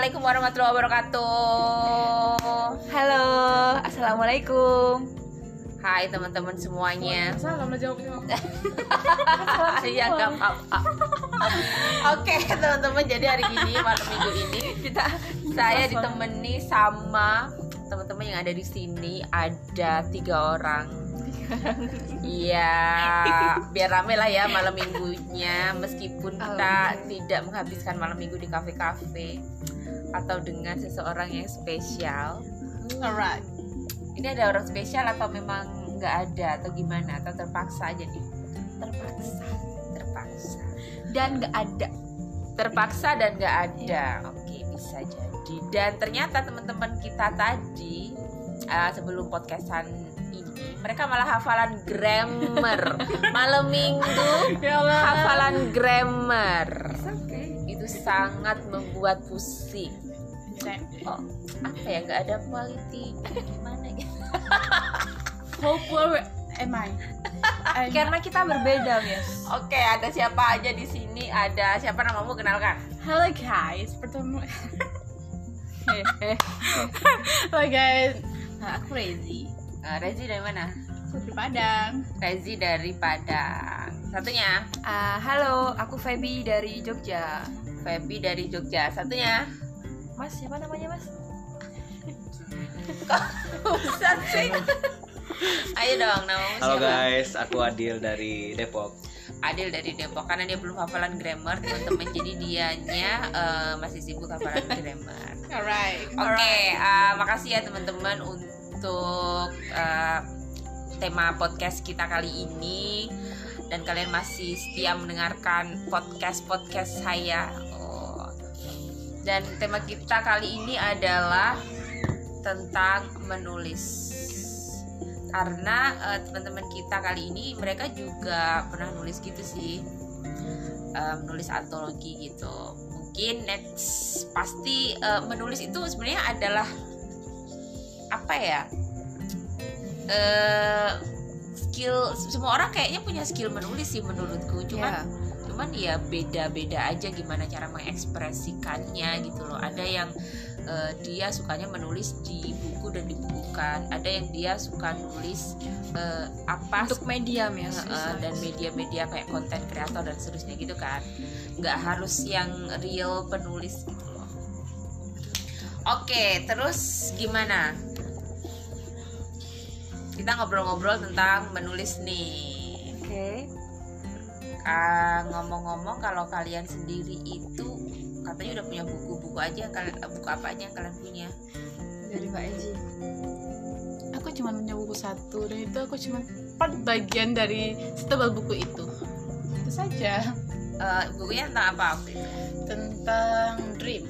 Assalamualaikum warahmatullahi wabarakatuh. Halo, assalamualaikum. Hai teman-teman semuanya. Salam lah jawabnya. Iya nggak apa-apa. Oke teman-teman, jadi hari ini malam minggu ini Kita saya ditemani sama teman-teman yang ada di sini ada tiga orang. Iya, biar rame lah ya malam minggunya meskipun kita tidak menghabiskan malam minggu di kafe-kafe atau dengan seseorang yang spesial. Alright. Ini ada orang spesial atau memang nggak ada atau gimana atau terpaksa aja nih? terpaksa Terpaksa. dan nggak ada. Terpaksa dan nggak ada. Oke, bisa jadi. Dan ternyata teman-teman kita tadi uh, sebelum podcastan ini mereka malah hafalan grammar. Malam minggu Ya hafalan grammar. Itu sangat membuat pusing. Oh, apa ya nggak ada quality gimana ya? How poor am I? I'm- Karena kita berbeda, Miss. Oke, ada siapa aja di sini? Ada siapa namamu kenalkan? Halo guys, pertama. Halo guys. Nah, aku Rezi. Uh, Rezi dari mana? Aku dari Padang. Rezi dari Padang. Satunya, Ah, halo, aku Feby dari Jogja. Feby dari Jogja. Satunya, Mas, siapa namanya, Mas? Buset sih. Ayo dong, namamu Halo siapa? guys, aku Adil dari Depok. Adil dari Depok karena dia belum hafalan grammar teman-teman jadi dianya eh, masih sibuk hafalan grammar. Alright. Oke, eh, makasih ya teman-teman untuk eh, tema podcast kita kali ini dan kalian masih setia mendengarkan podcast podcast saya. Dan tema kita kali ini adalah tentang menulis. Karena eh, teman-teman kita kali ini mereka juga pernah nulis gitu sih, Eh, menulis antologi gitu. Mungkin next pasti eh, menulis itu sebenarnya adalah apa ya? eh skill semua orang kayaknya punya skill menulis sih menurutku. Cuman Ya. Cuman ya beda-beda aja gimana cara mengekspresikannya gitu loh. Ada yang eh, dia sukanya menulis di buku dan dibukukan. Ada yang dia suka nulis eh, apa Untuk media, eh, eh, dan media-media kayak konten kreator dan seterusnya gitu kan. Nggak harus yang real penulis gitu loh. Oke terus gimana? Kita ngobrol-ngobrol tentang menulis nih. Oke. Ah, ngomong-ngomong kalau kalian sendiri itu katanya udah punya buku-buku aja kalian buku apa aja yang kalian punya Dari Mbak Ezi. Aku cuma punya buku satu dan itu aku cuma part bagian dari setebal buku itu. Itu saja Eh, bukunya tentang apa waktu itu tentang dream.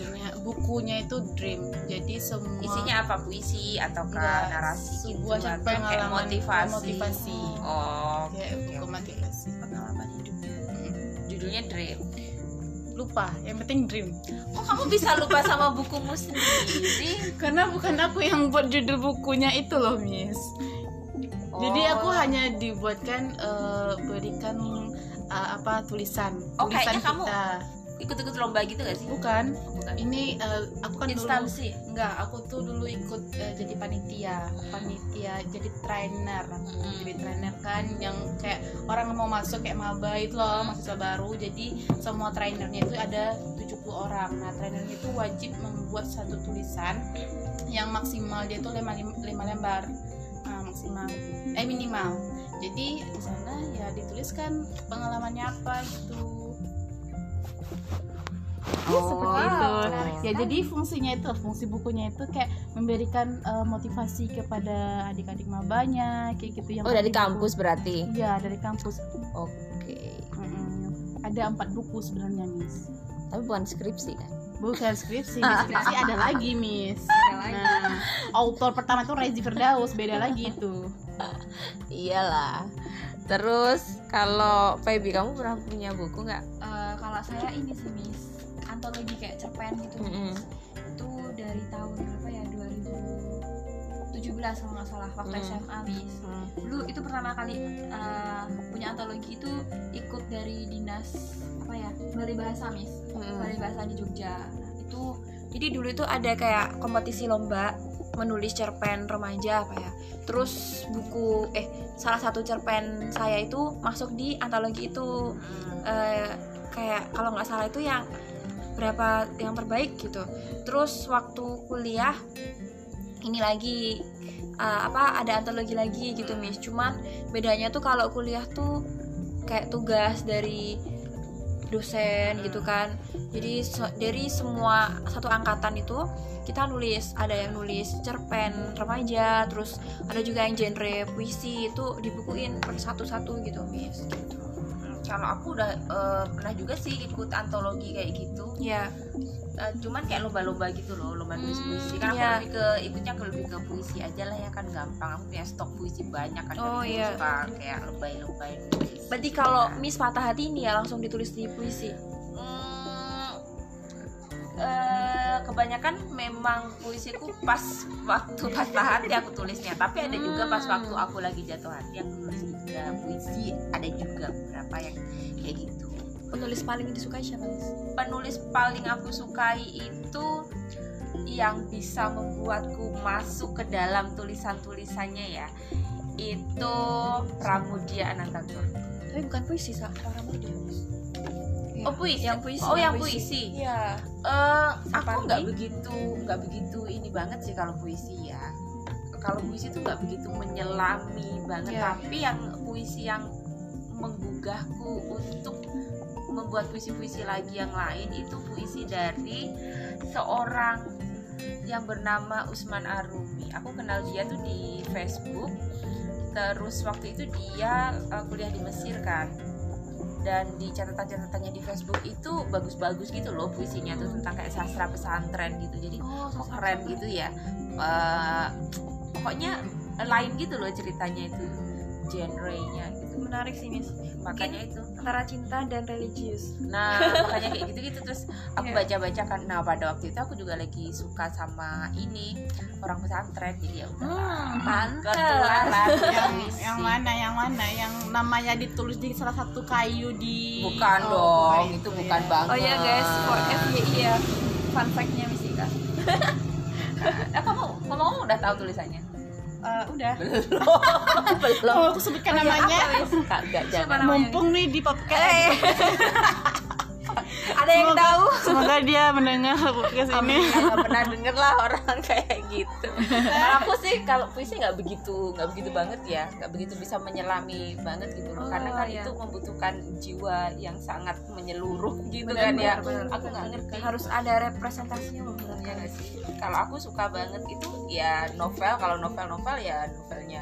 Judulnya bukunya itu dream. Jadi semua isinya apa puisi ataukah Enggak, narasi gitu sebuah atau kayak pengalaman motivasi motivasi. oh Kayak oke, buku oke. motivasi. pengalaman hidup judulnya Dream Lupa, yang penting dream. kok kamu bisa lupa sama bukumu sendiri Karena bukan aku yang buat judul bukunya itu loh, Miss. Jadi Oh. aku hanya dibuatkan eh, berikan eh, apa tulisan, Oh, tulisan kayaknya kamu- kita. Ikut-ikut lomba gitu gak sih Bukan. Oh, bukan Ini eh, aku kan dulu instansi enggak, aku tuh dulu ikut eh, jadi panitia, panitia jadi trainer. Mm-mm. Jadi trainer kan yang kayak orang mau masuk kayak maba itu loh, mahasiswa baru. Jadi semua trainernya itu ada 70 orang. Nah, trainernya itu wajib membuat satu tulisan yang maksimal dia tuh 5, lembar. Nah, maksimal eh minimal. Jadi di sana ya dituliskan pengalamannya apa gitu. Ya, Oh, seperti wow, itu. Ya jadi fungsinya itu, fungsi bukunya itu kayak memberikan eh, motivasi kepada adik-adik mabanya, kayak gitu yang oh dari tadi buku- kampus berarti Iya dari kampus. oke Mm-mm. Ada empat buku sebenarnya, Miss. tapi bukan skripsi kan Bukan skripsi, skripsi ada lagi, Miss. Ada lagi. Nah, autor pertama tuh Rezi Firdaus, beda lagi itu. Iyalah terus kalau Feby kamu pernah punya buku nggak Eh, kalau saya ini sih, Miss. Antologi kayak cerpen gitu. Mm-mm. Miss. Itu dari tahun berapa ya? 2017 2017 kalau nggak salah waktu Hmm. SMA mis dulu itu pertama kali uh, punya antologi itu ikut dari dinas apa ya balai bahasa mis balai bahasa di Jogja nah, itu jadi dulu itu ada kayak kompetisi lomba menulis cerpen remaja apa ya. Terus buku eh salah satu cerpen saya itu masuk di antologi itu. Eh, kayak kalau nggak salah itu yang berapa yang terbaik gitu. Terus waktu kuliah ini lagi eh, apa ada antologi lagi gitu mis cuman bedanya tuh kalau kuliah tuh kayak tugas dari dosen gitu kan. Jadi se- dari semua satu angkatan itu kita nulis ada yang nulis cerpen remaja terus ada juga yang genre puisi itu dibukuin per satu-satu gitu. Mis gitu kalau aku udah eh, pernah juga sih ikut antologi kayak gitu ya Eh, cuman kayak lomba-lomba gitu loh lomba nulis Hmm, puisi kan aku iya. lebih ke ikutnya ke lebih ke puisi aja lah ya kan gampang aku punya stok puisi banyak kan Oh, dari iya. suka kayak lebay-lebay berarti kalau Nah. mis patah hati ini ya langsung ditulis di puisi eh, kebanyakan memang puisiku pas waktu patah hati aku tulisnya. Tapi ada juga pas Hmm. waktu aku lagi jatuh hati aku tulis juga puisi. Ada juga beberapa yang kayak gitu. Penulis paling disukai siapa penulis paling aku sukai itu yang bisa membuatku masuk ke dalam tulisan-tulisannya ya itu Pramudia Anantatur. tapi bukan puisi sa muda Oh puisi, yang puisi oh yang puisi. iya Eh, aku Sapardi? nggak begitu nggak begitu ini banget sih kalau puisi ya. Kalau puisi itu nggak begitu menyelami banget, Iya. tapi yang puisi yang menggugahku untuk membuat puisi-puisi lagi yang lain itu puisi dari seorang yang bernama Usman Arumi. Aku kenal dia tuh di Facebook. Terus waktu itu dia uh, kuliah di Mesir kan. Dan di catatan-catatannya di Facebook itu bagus-bagus gitu loh puisinya tuh tentang kayak sastra pesantren gitu. Jadi oh kok keren gitu ya. Eh, pokoknya lain gitu loh ceritanya itu genre-nya gitu. menarik sih mis Makanya itu antara cinta dan religius Nah, makanya kayak gitu-gitu terus aku Iya. baca-baca kan. Nah, pada waktu itu aku juga lagi suka sama ini orang pesantren jadi ya udah. Hmm. Ketularan yang yang mana yang mana yang namanya ditulis di salah satu kayu di Bukan Oh, dong, bukan itu ya. bukan banget. oh iya guys for FYI ya fun fact-nya mis Ika Eh, kamu kamu udah tahu tulisannya? Eh, udah Belum. oh aku sebutkan namanya apa, Wis? Kagak jangan. mumpung nih di podcast ada yang Semoga- tahu semoga dia mendengar podcast ini nggak pernah denger lah orang kayak gitu. Kalau aku sih kalau puisi nggak begitu nggak begitu banget ya, nggak begitu bisa menyelami banget gitu. Oh, Karena kan iya. itu membutuhkan jiwa yang sangat menyeluruh gitu Benar, kan ya. benar, benar. Aku nggak ngerti. harus ada representasinya Ya nggak sih. Kalau aku suka banget itu ya novel. Kalau novel-novel ya novelnya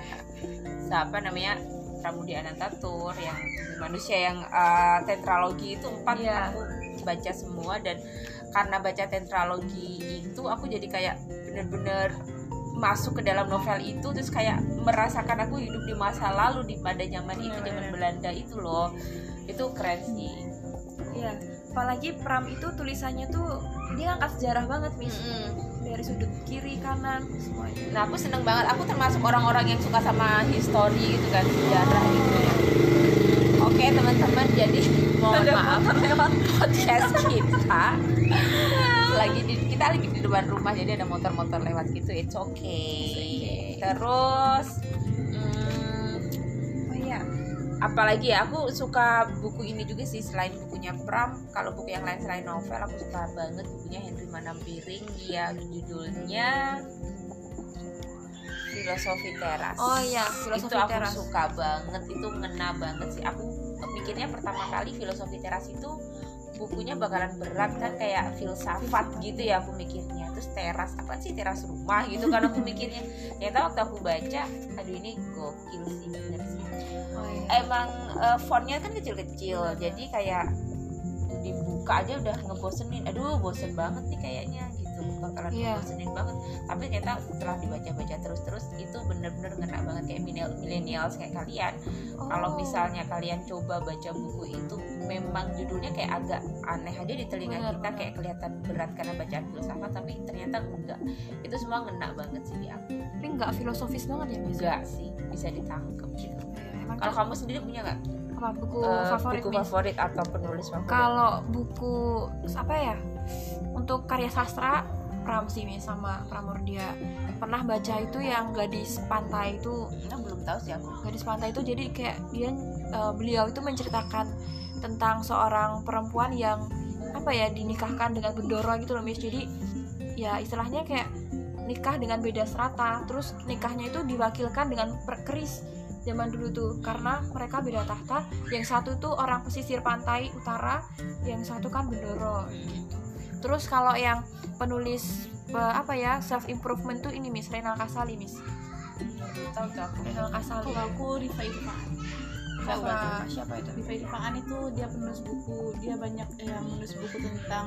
siapa namanya Pramudia Anantatur yang manusia yang uh, tetralogi itu empat Iya. aku baca semua dan karena baca tetralogi itu aku jadi kayak bener-bener masuk ke dalam novel itu terus kayak merasakan aku hidup di masa lalu di pada zaman itu zaman iya. Belanda itu loh. Itu keren sih. Iya, apalagi Pram itu tulisannya tuh dia ngangkat sejarah banget mis dari sudut kiri kanan semuanya. Nah aku seneng banget, aku termasuk orang-orang yang suka sama history gitu kan, sejarah gitu ya Oke teman-teman, jadi mohon maaf podcast kita lagi di, kita lagi di depan rumah jadi ada motor-motor lewat gitu, it's okay. Terus, hmm, Oh iya, apalagi ya aku suka buku ini juga sih selain bukunya Pram. Kalau buku yang lain selain novel aku suka banget bukunya Henry Manampiring. Dia judulnya filosofi teras. Oh iya, itu filosofi aku teras. suka banget itu ngena banget sih. Aku mikirnya pertama kali filosofi teras itu bukunya bakalan berat kan kayak filsafat gitu ya aku mikirnya. Terus teras apa sih teras rumah gitu kan aku mikirnya. Ternyata waktu aku baca aduh ini gokil sih bener sih. Oh iya. emang eh, fontnya kan kecil-kecil jadi kayak dibuka aja udah ngebosenin. Aduh bosen banget nih kayaknya gitu bakalan Iya. bosenin banget. Tapi ternyata setelah dibaca-baca terus-terus itu bener-bener ngena banget kayak milenial kayak kalian. Kalau Oh. misalnya kalian coba baca buku itu memang judulnya kayak agak aneh aja di telinga Benar, kita benar. kayak kelihatan berat karena bacaan filsafat tapi ternyata enggak. Itu semua ngena banget sih di aku. Tapi nggak filosofis banget ya enggak sih bisa ditangkep gitu. Kalau kamu sendiri punya nggak? Apa buku eh, favorit buku favorit atau penulis favorit? Kalau buku apa ya? Untuk karya sastra Pramsi Miss sama Pramurdia. Pernah baca itu yang gadis pantai itu Nah, belum tahu sih aku. gadis pantai itu jadi kayak dia eh, beliau itu menceritakan tentang seorang perempuan yang apa ya dinikahkan dengan bendoro gitu loh Miss. Jadi ya istilahnya kayak nikah dengan beda serata. Terus nikahnya itu diwakilkan dengan keris zaman dulu tuh karena mereka beda tahta. Yang satu tuh orang pesisir pantai utara yang satu kan bendoro gitu. Terus kalau yang penulis apa ya self improvement tuh ini Miss Renal Kasali Miss. Tahu tahu Renal Kasali. Kalau aku Rifa Irfan Siapa siapa itu Rifa Irfan itu dia penulis buku dia banyak yang menulis buku tentang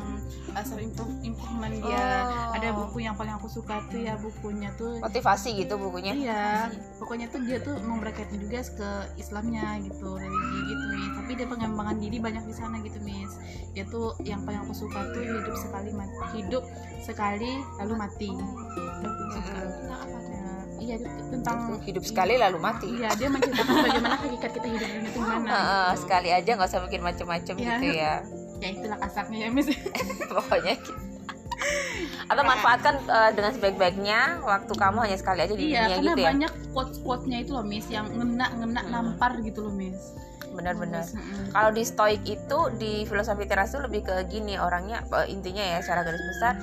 uh, self improve- improvement dia Oh. ada buku yang paling aku suka tuh ya bukunya tuh motivasi gitu bukunya Iya, pokoknya tuh dia tuh memberkati juga ke Islamnya gitu, religi gitu Miss. Tapi dia pengembangan diri banyak di sana gitu Miss. Dia tuh yang paling aku suka tuh hidup sekali mati, hidup sekali lalu mati. Nah, apa tuh? Ya, iya itu tentang hidup sekali lalu mati Iya, dia menceritakan bagaimana hakikat kita hidup itu gimana. Heeh, gitu. sekali aja nggak usah mikir macem-macem Iya. gitu ya Ya itulah kasarnya ya Miss. pokoknya gitu. atau manfaatkan eh, dengan sebaik-baiknya waktu kamu hanya sekali aja di iya, dunia karena gitu ya banyak quotes-quotesnya itu loh Miss yang ngena-ngena Hmm. nampar gitu loh Miss. benar-benar Mm-mm. kalau di stoik itu di filosofi teras itu lebih ke gini orangnya eh, intinya ya secara garis besar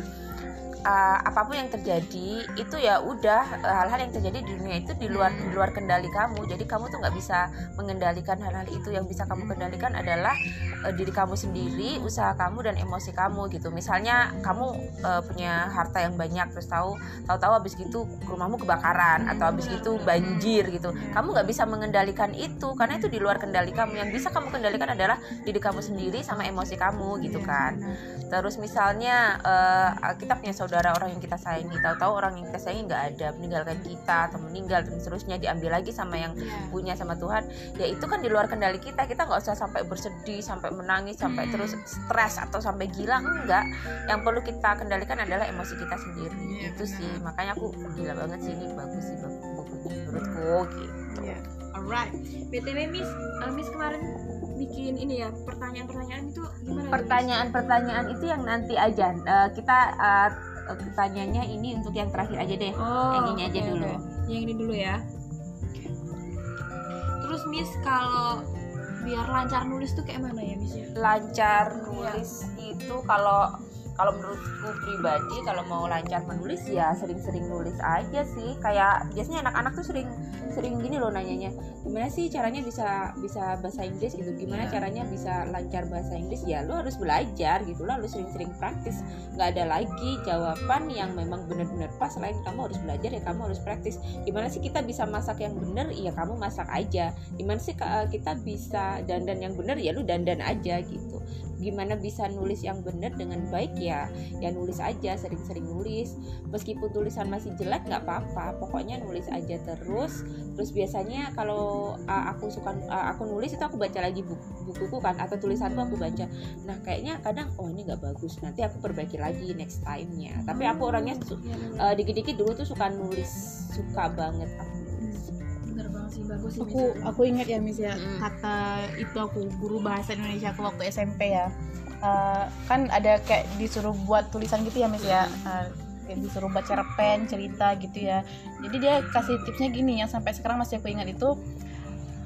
eh, apa pun yang terjadi itu ya udah eh, hal-hal yang terjadi di dunia itu di luar di luar kendali kamu. Jadi kamu tuh nggak bisa mengendalikan hal-hal itu. Yang bisa kamu kendalikan adalah eh, diri kamu sendiri usaha kamu dan emosi kamu gitu. Misalnya kamu eh, punya harta yang banyak terus tahu tahu-tahu habis gitu rumahmu kebakaran atau habis gitu banjir gitu. Kamu nggak bisa mengendalikan itu karena itu di luar kendali kamu. Yang bisa kamu kendalikan adalah diri kamu sendiri sama emosi kamu gitu Iya, kan. Terus misalnya eh, kita punya saudara orang yang kita sayangi tahu-tahu orang yang kita sayangi nggak ada meninggalkan kita atau meninggal dan seterusnya diambil lagi sama yang Iya. punya sama Tuhan ya itu kan di luar kendali kita kita nggak usah sampai bersedih sampai menangis sampai Hmm. terus stres atau sampai gila enggak yang perlu kita kendalikan adalah emosi kita sendiri Iya, itu benar. sih makanya aku gila banget sih ini bagus sih bukunya menurutku gitu Iya. Alright. btw Miss eh, Miss kemarin bikin ini ya pertanyaan-pertanyaan itu gimana ya, pertanyaan-pertanyaan itu yang nanti aja Eh, kita eh, tanyanya ini untuk yang terakhir aja deh oh yang ini aja oke, dulu. oke. yang ini dulu ya terus Miss kalau biar lancar nulis tuh kayak mana ya Miss ya lancar nulis itu kalau kalau menurutku pribadi kalau mau lancar menulis ya sering-sering nulis aja sih. Kayak biasanya anak-anak tuh sering sering gini loh nanyanya gimana sih caranya bisa bisa bahasa Inggris? Gitu. Gimana Iya. caranya bisa lancar bahasa Inggris? Ya lu harus belajar gitu lah. Lu sering-sering praktis. Nggak ada lagi jawaban yang memang benar-benar pas. Selain kamu harus belajar ya kamu harus praktis. Gimana sih kita bisa masak yang benar? Ya kamu masak aja. Gimana sih kita bisa dandan yang benar? Ya lu dandan aja gitu gimana bisa nulis yang benar dengan baik ya ya nulis aja sering-sering nulis. Meskipun tulisan masih jelek nggak apa-apa pokoknya nulis aja terus. Terus biasanya kalau uh, aku suka uh, aku nulis itu aku baca lagi buku, bukuku kan atau tulisanku aku baca. Nah kayaknya kadang oh ini nggak bagus nanti aku perbaiki lagi next time-nya. Tapi aku orangnya uh, dikit-dikit dulu tuh suka nulis suka banget. aku. Bener banget sih bagus sih aku Miss aku ingat ya Miss ya Mm. kata itu aku guru bahasa Indonesia aku waktu SMP ya. Eh, kan ada kayak disuruh buat tulisan gitu ya Miss ya. Eh, kayak disuruh buat cerpen cerita gitu ya. Jadi dia kasih tipsnya gini yang sampai sekarang masih aku ingat itu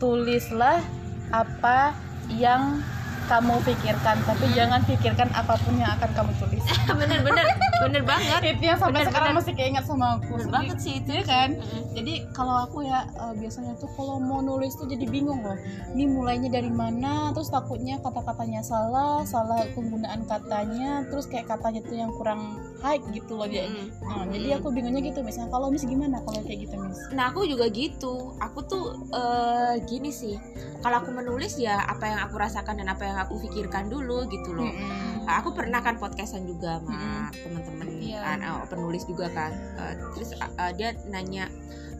tulislah apa yang kamu pikirkan tapi jangan pikirkan apa pun yang akan kamu tulis. Bener-bener bener banget. Itu yang sampai Bener, sekarang bener. masih keinget sama aku. Bener Jadi- banget sih itu. Iya kan? Mm-mm. jadi kalau aku ya eh, biasanya tuh kalau mau nulis tuh jadi bingung loh. Ini mulainya dari mana? Terus takutnya kata-katanya salah salah penggunaan katanya. Terus kayak katanya tuh yang kurang high gitu loh dia Mm-mm. Nah, jadi aku bingungnya gitu misalnya kalau miss gimana kalau kayak gitu miss Nah aku juga gitu. Aku tuh eh, gini sih. Kalau aku menulis ya apa yang aku rasakan dan apa yang aku pikirkan dulu gitu loh. Mm-mm. Uh, aku pernah kan podcastan juga sama teman-teman Iya. kan uh, penulis juga kan Uh, terus uh, uh, dia nanya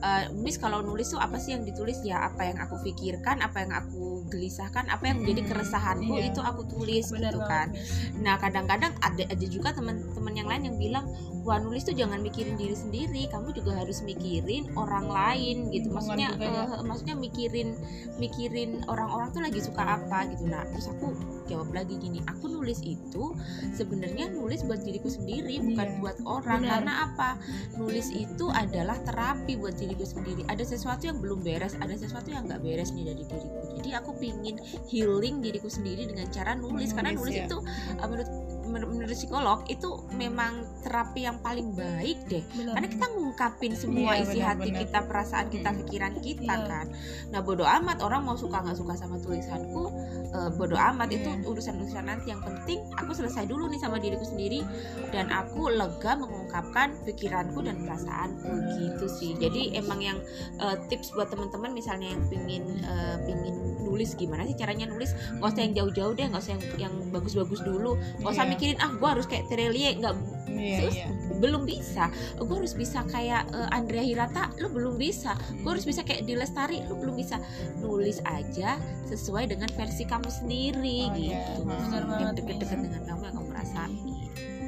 uh, Miss kalau nulis tuh apa sih yang ditulis ya apa yang aku pikirkan apa yang aku gelisahkan apa yang menjadi Mm, keresahanku iya. itu aku tulis Benar gitu banget, kan Miss. Nah kadang-kadang ada ada juga teman-teman yang lain yang bilang wah nulis tuh jangan mikirin diri sendiri, kamu juga harus mikirin orang lain gitu. Maksudnya ya. eh, maksudnya mikirin mikirin orang-orang tuh lagi suka apa gitu. Nah terus aku jawab lagi gini, aku nulis itu sebenarnya nulis buat diriku sendiri bukan Iya. buat orang. Benar. Karena apa? Nulis itu adalah terapi buat diriku sendiri. Ada sesuatu yang belum beres, ada sesuatu yang nggak beres nih dari diriku. Jadi aku pingin healing diriku sendiri dengan cara nulis, karena Nulis, nulis ya. itu uh, menurut menur- menurut psikolog itu memang terapi yang paling baik deh Benar. karena kita ngungkapin semua Iya, isi benar, hati benar. kita perasaan kita pikiran kita Iya. kan nah bodoh amat orang mau suka nggak suka sama tulisanku uh, bodoh amat itu Iya. urusan-urusan nanti yang penting aku selesai dulu nih sama diriku sendiri dan aku lega mengungkapkan pikiranku dan perasaanku gitu sih jadi emang yang uh, tips buat teman-teman misalnya yang pingin uh, pingin nulis gimana sih caranya nulis? Nggak usah yang jauh-jauh deh nggak usah yang yang bagus-bagus dulu. Nggak usah Iya. mikirin ah gue harus kayak Terelie nggak Iya, Terus iya. belum bisa. Gue harus bisa kayak eh, Andrea Hirata lu belum bisa. Gue harus bisa kayak Di Lestari lu belum bisa. Nulis aja sesuai dengan versi kamu sendiri Oh, iya. gitu. Benar yang deket-deket dengan kamu yang kamu rasain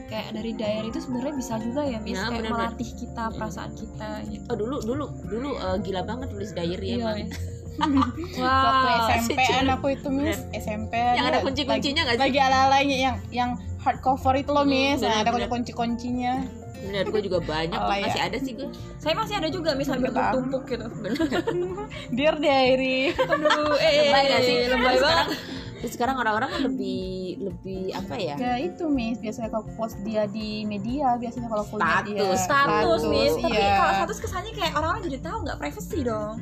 kayak dari diary itu sebenarnya bisa juga ya Miss? Nah, kayak melatih kita perasaan kita gitu. Oh dulu dulu dulu eh, gila banget nulis diary Iya, emang Miss. Waktu SMP an aku itu Miss, SMP yang ada dia kunci-kuncinya nggak lagi, sih lagi ala-alanya yang yang hardcover itu loh Hmm, Miss. Nah, ada benar-benar. kunci-kuncinya. bener gue juga banyak kok, Alay ya. masih ada sih gue saya masih ada juga Betul. bertumpuk gitu Dear Diary. aduh eh lebay nggak sih lebay sekarang banget terus sekarang orang-orang kan lebih lebih apa ya Ya itu Miss, biasanya kalau post dia di media, biasanya kalau punya dia Status. status Miss tapi iya. kalau status kesannya kayak orang-orang jadi tahu nggak privacy dong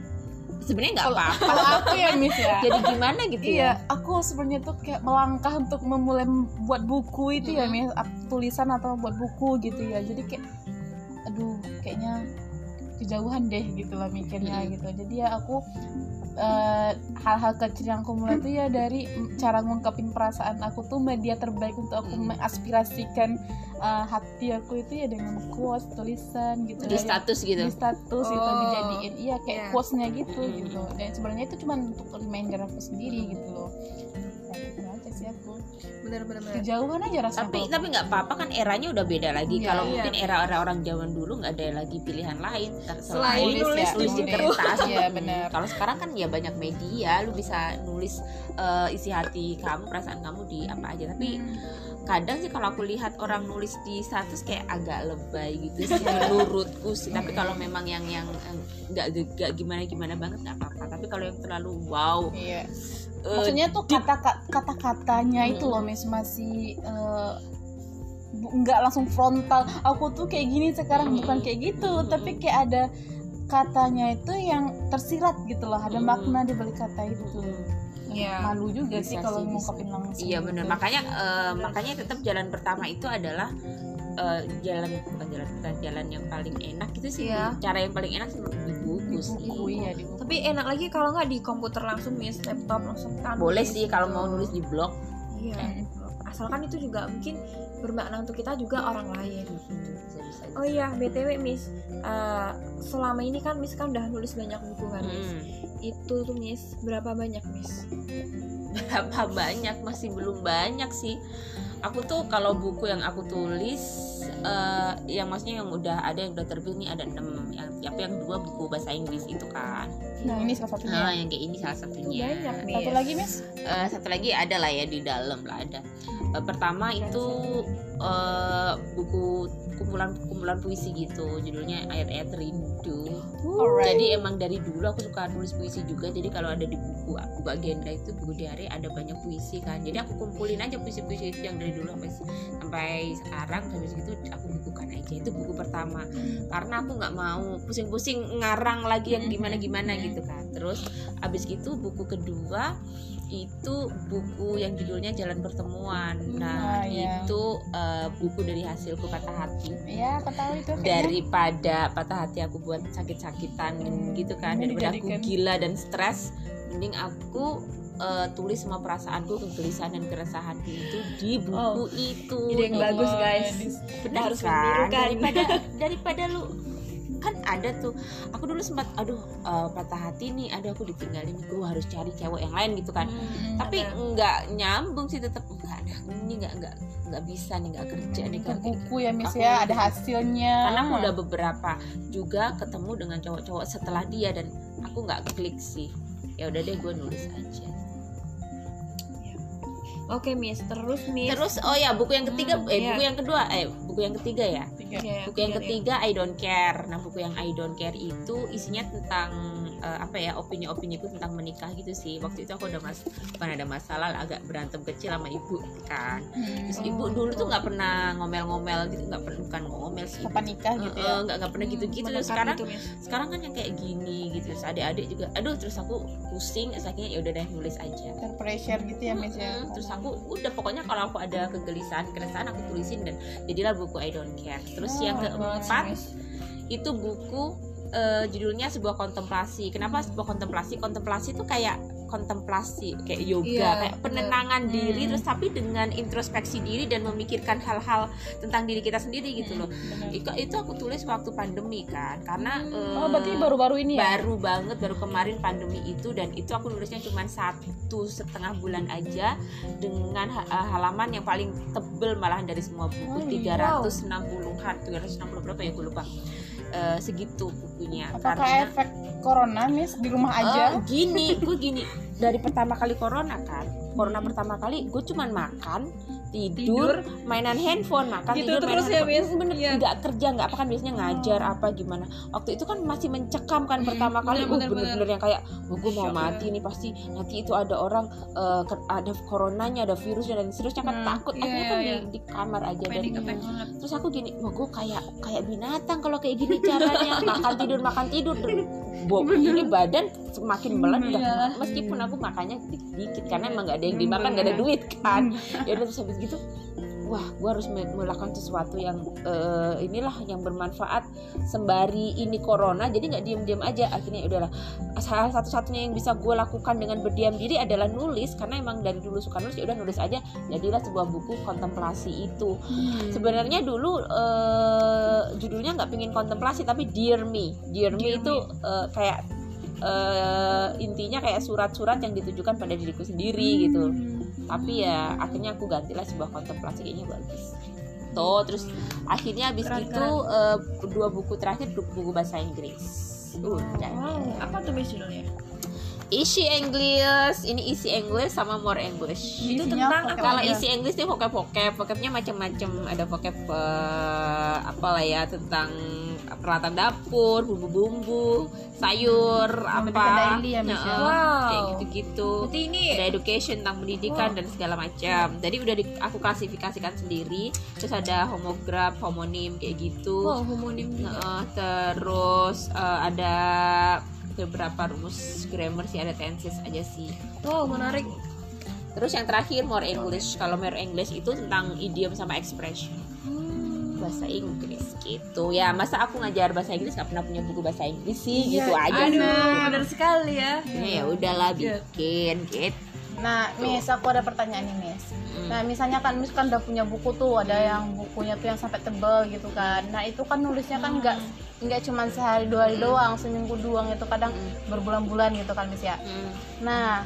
sebenarnya nggak apa-apa Kalau aku ya Miss ya. jadi gimana gitu Iya, ya aku sebenarnya tuh kayak melangkah untuk memulai buat buku itu ya, Mhm. Miss, tulisan atau buat buku gitu ya. Jadi kayak aduh, kayaknya kejauhan deh gitu lah mikirnya Mhm. gitu. Jadi ya aku eh, hal-hal kecil yang aku mulai tuh ya dari cara ngungkapin perasaan aku tuh media terbaik untuk aku Mhm. mengaspirasikan eh, hati aku itu ya dengan quotes, tulisan gitu. di ya status gitu di status itu Oh. dijadiin iya kayak Iya. quotesnya gitu Hmm. gitu dan sebenarnya itu cuma untuk reminder aku sendiri gitu loh itu sih aku bener-bener kejauhan aja rasanya tapi tapi nggak apa-apa kan eranya udah beda lagi. Iya, kalau iya. mungkin era-era orang zaman dulu nggak ada lagi pilihan lain. Selain nulis ya, di nulis di nulis. kertas. Iya, Hmm, benar. kalau sekarang kan ya banyak media lu bisa nulis eh, isi hati kamu perasaan kamu di apa aja. Tapi Hmm. kadang sih kalau aku lihat orang nulis di status kayak agak lebay gitu sih menurutku sih. Tapi kalau memang yang yang eh, nggak gimana gimana banget nggak apa-apa. Tapi kalau yang terlalu wow iya. eh, maksudnya tuh kata kata katanya itu Hmm. loh mis masih eh, nggak langsung frontal aku tuh kayak gini sekarang Hmm. bukan kayak gitu Hmm. tapi kayak ada katanya itu yang tersirat gitu loh ada Hmm. makna di balik kata itu Iya. malu juga Bisa sih kalau ngungkapin langsung Iya benar. gitu. Makanya eh, makanya tetap jalan pertama itu adalah eh, jalan bukan jalan bukan jalan yang paling enak itu sih. Iya. Cara yang paling enak sih iya di buku. tapi enak lagi kalau nggak di komputer langsung Miss laptop langsung kan Boleh sih kalau mau nulis di blog. iya Hmm. asalkan itu juga mungkin bermakna untuk kita juga orang lain bisa. oh iya btw Miss eh, selama ini kan Miss kan udah nulis banyak buku kan Miss Hmm. itu tuh Miss berapa banyak Miss Berapa banyak masih belum banyak sih. Aku tuh kalau buku yang aku tulis eh, yang maksudnya yang udah ada yang udah terbit nih ada enam yang tapi yang dua buku bahasa Inggris itu kan. nah ini salah satunya Nah, yang kayak ini salah satunya. banyak Miss satu lagi mis Eh, satu lagi ada lah ya di dalam lah ada. Eh, pertama itu eh, buku kumpulan kumpulan puisi gitu, judulnya ayat-ayat rindu. Alright. Jadi emang dari dulu aku suka nulis puisi juga. Jadi kalau ada di buku buku agenda itu buku diary ada banyak puisi kan. Jadi aku kumpulin aja puisi-puisi itu yang dari dulu sampai sampai sekarang habis itu aku bukukan aja. Itu buku pertama. Karena aku nggak mau pusing-pusing ngarang lagi yang gimana-gimana gitu kan. Terus habis itu buku kedua itu buku yang judulnya Jalan Pertemuan. Nah, Ah, iya. itu eh, buku dari hasilku patah hati ya aku tahu itu kayaknya. daripada patah hati aku buat sakit-sakit sakitan gitu kan Ini daripada aku gila dan stres mending aku eh, tulis semua perasaanku kegelisahan dan keresahanku itu di buku Oh, itu ide yang bagus, guys. benar harus kan menirukan. daripada daripada lu kan ada tuh. Aku dulu sempat aduh eh, patah hati nih. Aduh aku ditinggalin gue harus cari cewek yang lain gitu kan. Hmm, tapi ada. nggak nyambung sih tetap nggak ada. Ini nggak nggak nggak bisa nih nggak kerja nih kalau kayak buku ya Miss Aku- ya, ada hasilnya. karena aku udah beberapa juga ketemu dengan cowok-cowok setelah dia dan aku nggak klik sih. Ya udah deh gue nulis aja. Oke Miss, terus Miss. terus oh ya buku yang ketiga Hmm, eh iya. buku yang kedua eh buku yang ketiga ya Tiga. Ya, buku yang biar ya. ketiga I don't care nah buku yang I don't care itu isinya tentang eh, apa ya opini-opini ku tentang menikah gitu sih waktu itu aku udah mas bukan ada masalah lah, agak berantem kecil sama ibu kan Hmm. terus ibu dulu tuh nggak pernah ngomel-ngomel gitu nggak pernah bukan ngomel sih Kapan nikah gitu ya? eh, nggak nggak pernah gitu-gitu Terus sekarang gitu, Miss. sekarang kan yang kayak gini gitu terus adik-adik juga aduh terus aku pusing akhirnya ya udah deh nulis aja Terpressure gitu ya Miss ya. Mm-mm. terus aku udah pokoknya kalau aku ada kegelisahan keresahan aku tulisin dan jadilah buku I don't care terus yang Oh, sih, keempat itu buku eh, judulnya sebuah kontemplasi kenapa sebuah kontemplasi kontemplasi itu kayak kontemplasi kayak yoga Iya, kayak penenangan diri Hmm. terus tapi dengan introspeksi diri dan memikirkan hal-hal tentang diri kita sendiri gitu loh Benar. itu, itu aku tulis waktu pandemi kan karena eh, Oh, berarti baru-baru ini ya? baru banget baru kemarin pandemi itu dan itu aku nulisnya cuma satu setengah bulan aja dengan ha- eh, halaman yang paling tebel malahan dari semua Oh, buku iya. 360-an 360 berapa ya gue lupa Eh, segitu bukunya Apakah efek corona Miss di rumah aja? Eh, gini gue gini dari pertama kali corona kan corona pertama kali gue cuman makan tidur, mainan handphone makan Gitu tidur terus ya, handphone. Bener Iya. nggak kerja nggak apa kan biasanya ngajar apa gimana. Waktu itu kan masih mencekam kan pertama kali bener, uh, bener, bener-bener yang kayak oh, gue mau Shock, mati nih pasti nanti itu ada orang ke- ada coronanya ada virusnya dan seterusnya kan Hmm, takut. iya, akhirnya kan iya, di, di kamar aja dan Panic terus aku gini wah gue kayak kayak binatang kalau kayak gini caranya. Makan tidur makan tidur Bo, ini badan semakin meledak. Iya. meskipun aku makannya dikit-dikit karena emang gak ada yang dimakan gak ada duit kan? Ya udah terus habis gitu wah gue harus me- melakukan sesuatu yang eh, inilah yang bermanfaat. Sembari ini corona jadi nggak diem-diem aja. Akhirnya ya udahlah. Salah satu-satunya yang bisa gue lakukan dengan berdiam diri adalah nulis. Karena emang dari dulu suka nulis ya udah nulis aja. Jadilah sebuah buku kontemplasi itu. Sebenarnya dulu eh, judulnya nggak pingin kontemplasi tapi dear me. Dear me Dear itu eh, kayak eh, intinya kayak surat-surat yang ditujukan pada diriku sendiri gitu tapi ya akhirnya aku gantilah sebuah kontemplasi kayaknya bagus. Tuh terus akhirnya habis Keren, itu eh, dua buku terakhir buku, buku bahasa Inggris. Udah Apa tuh judulnya? Isi English ini isi English sama more English Itu tentang vocab apa? kalau isi English tuh vocab-vocab, vocabnya macam-macam. Ada vocab eh, apalah ya tentang peralatan dapur, bumbu-bumbu, sayur, apa, daily ya, Wow. kayak gitu-gitu. Berarti ini Ada education tentang pendidikan dan segala macam. Jadi udah di, aku klasifikasikan sendiri. Terus ada homograf, homonim kayak gitu. wow homonim juga. Terus eh, ada beberapa rumus grammar sih ada tenses aja sih. Wow menarik. Terus yang terakhir more English. Kalau more English itu tentang idiom sama expression bahasa Inggris gitu. Ya masa aku ngajar bahasa Inggris nggak pernah punya buku bahasa Inggris sih gitu aja Aduh, sih. benar sekali ya. Ya ya udahlah Iya. bikin gitu. Nah, Miss, aku ada pertanyaan nih, Miss. Hmm. Nah, misalnya kan Miss kan udah punya buku tuh, ada yang bukunya tuh yang sampai tebel gitu kan. Nah, itu kan nulisnya kan nggak nggak cuma sehari dua hari doang, seminggu doang itu kadang berbulan-bulan gitu kan, Miss ya. Hmm. Nah,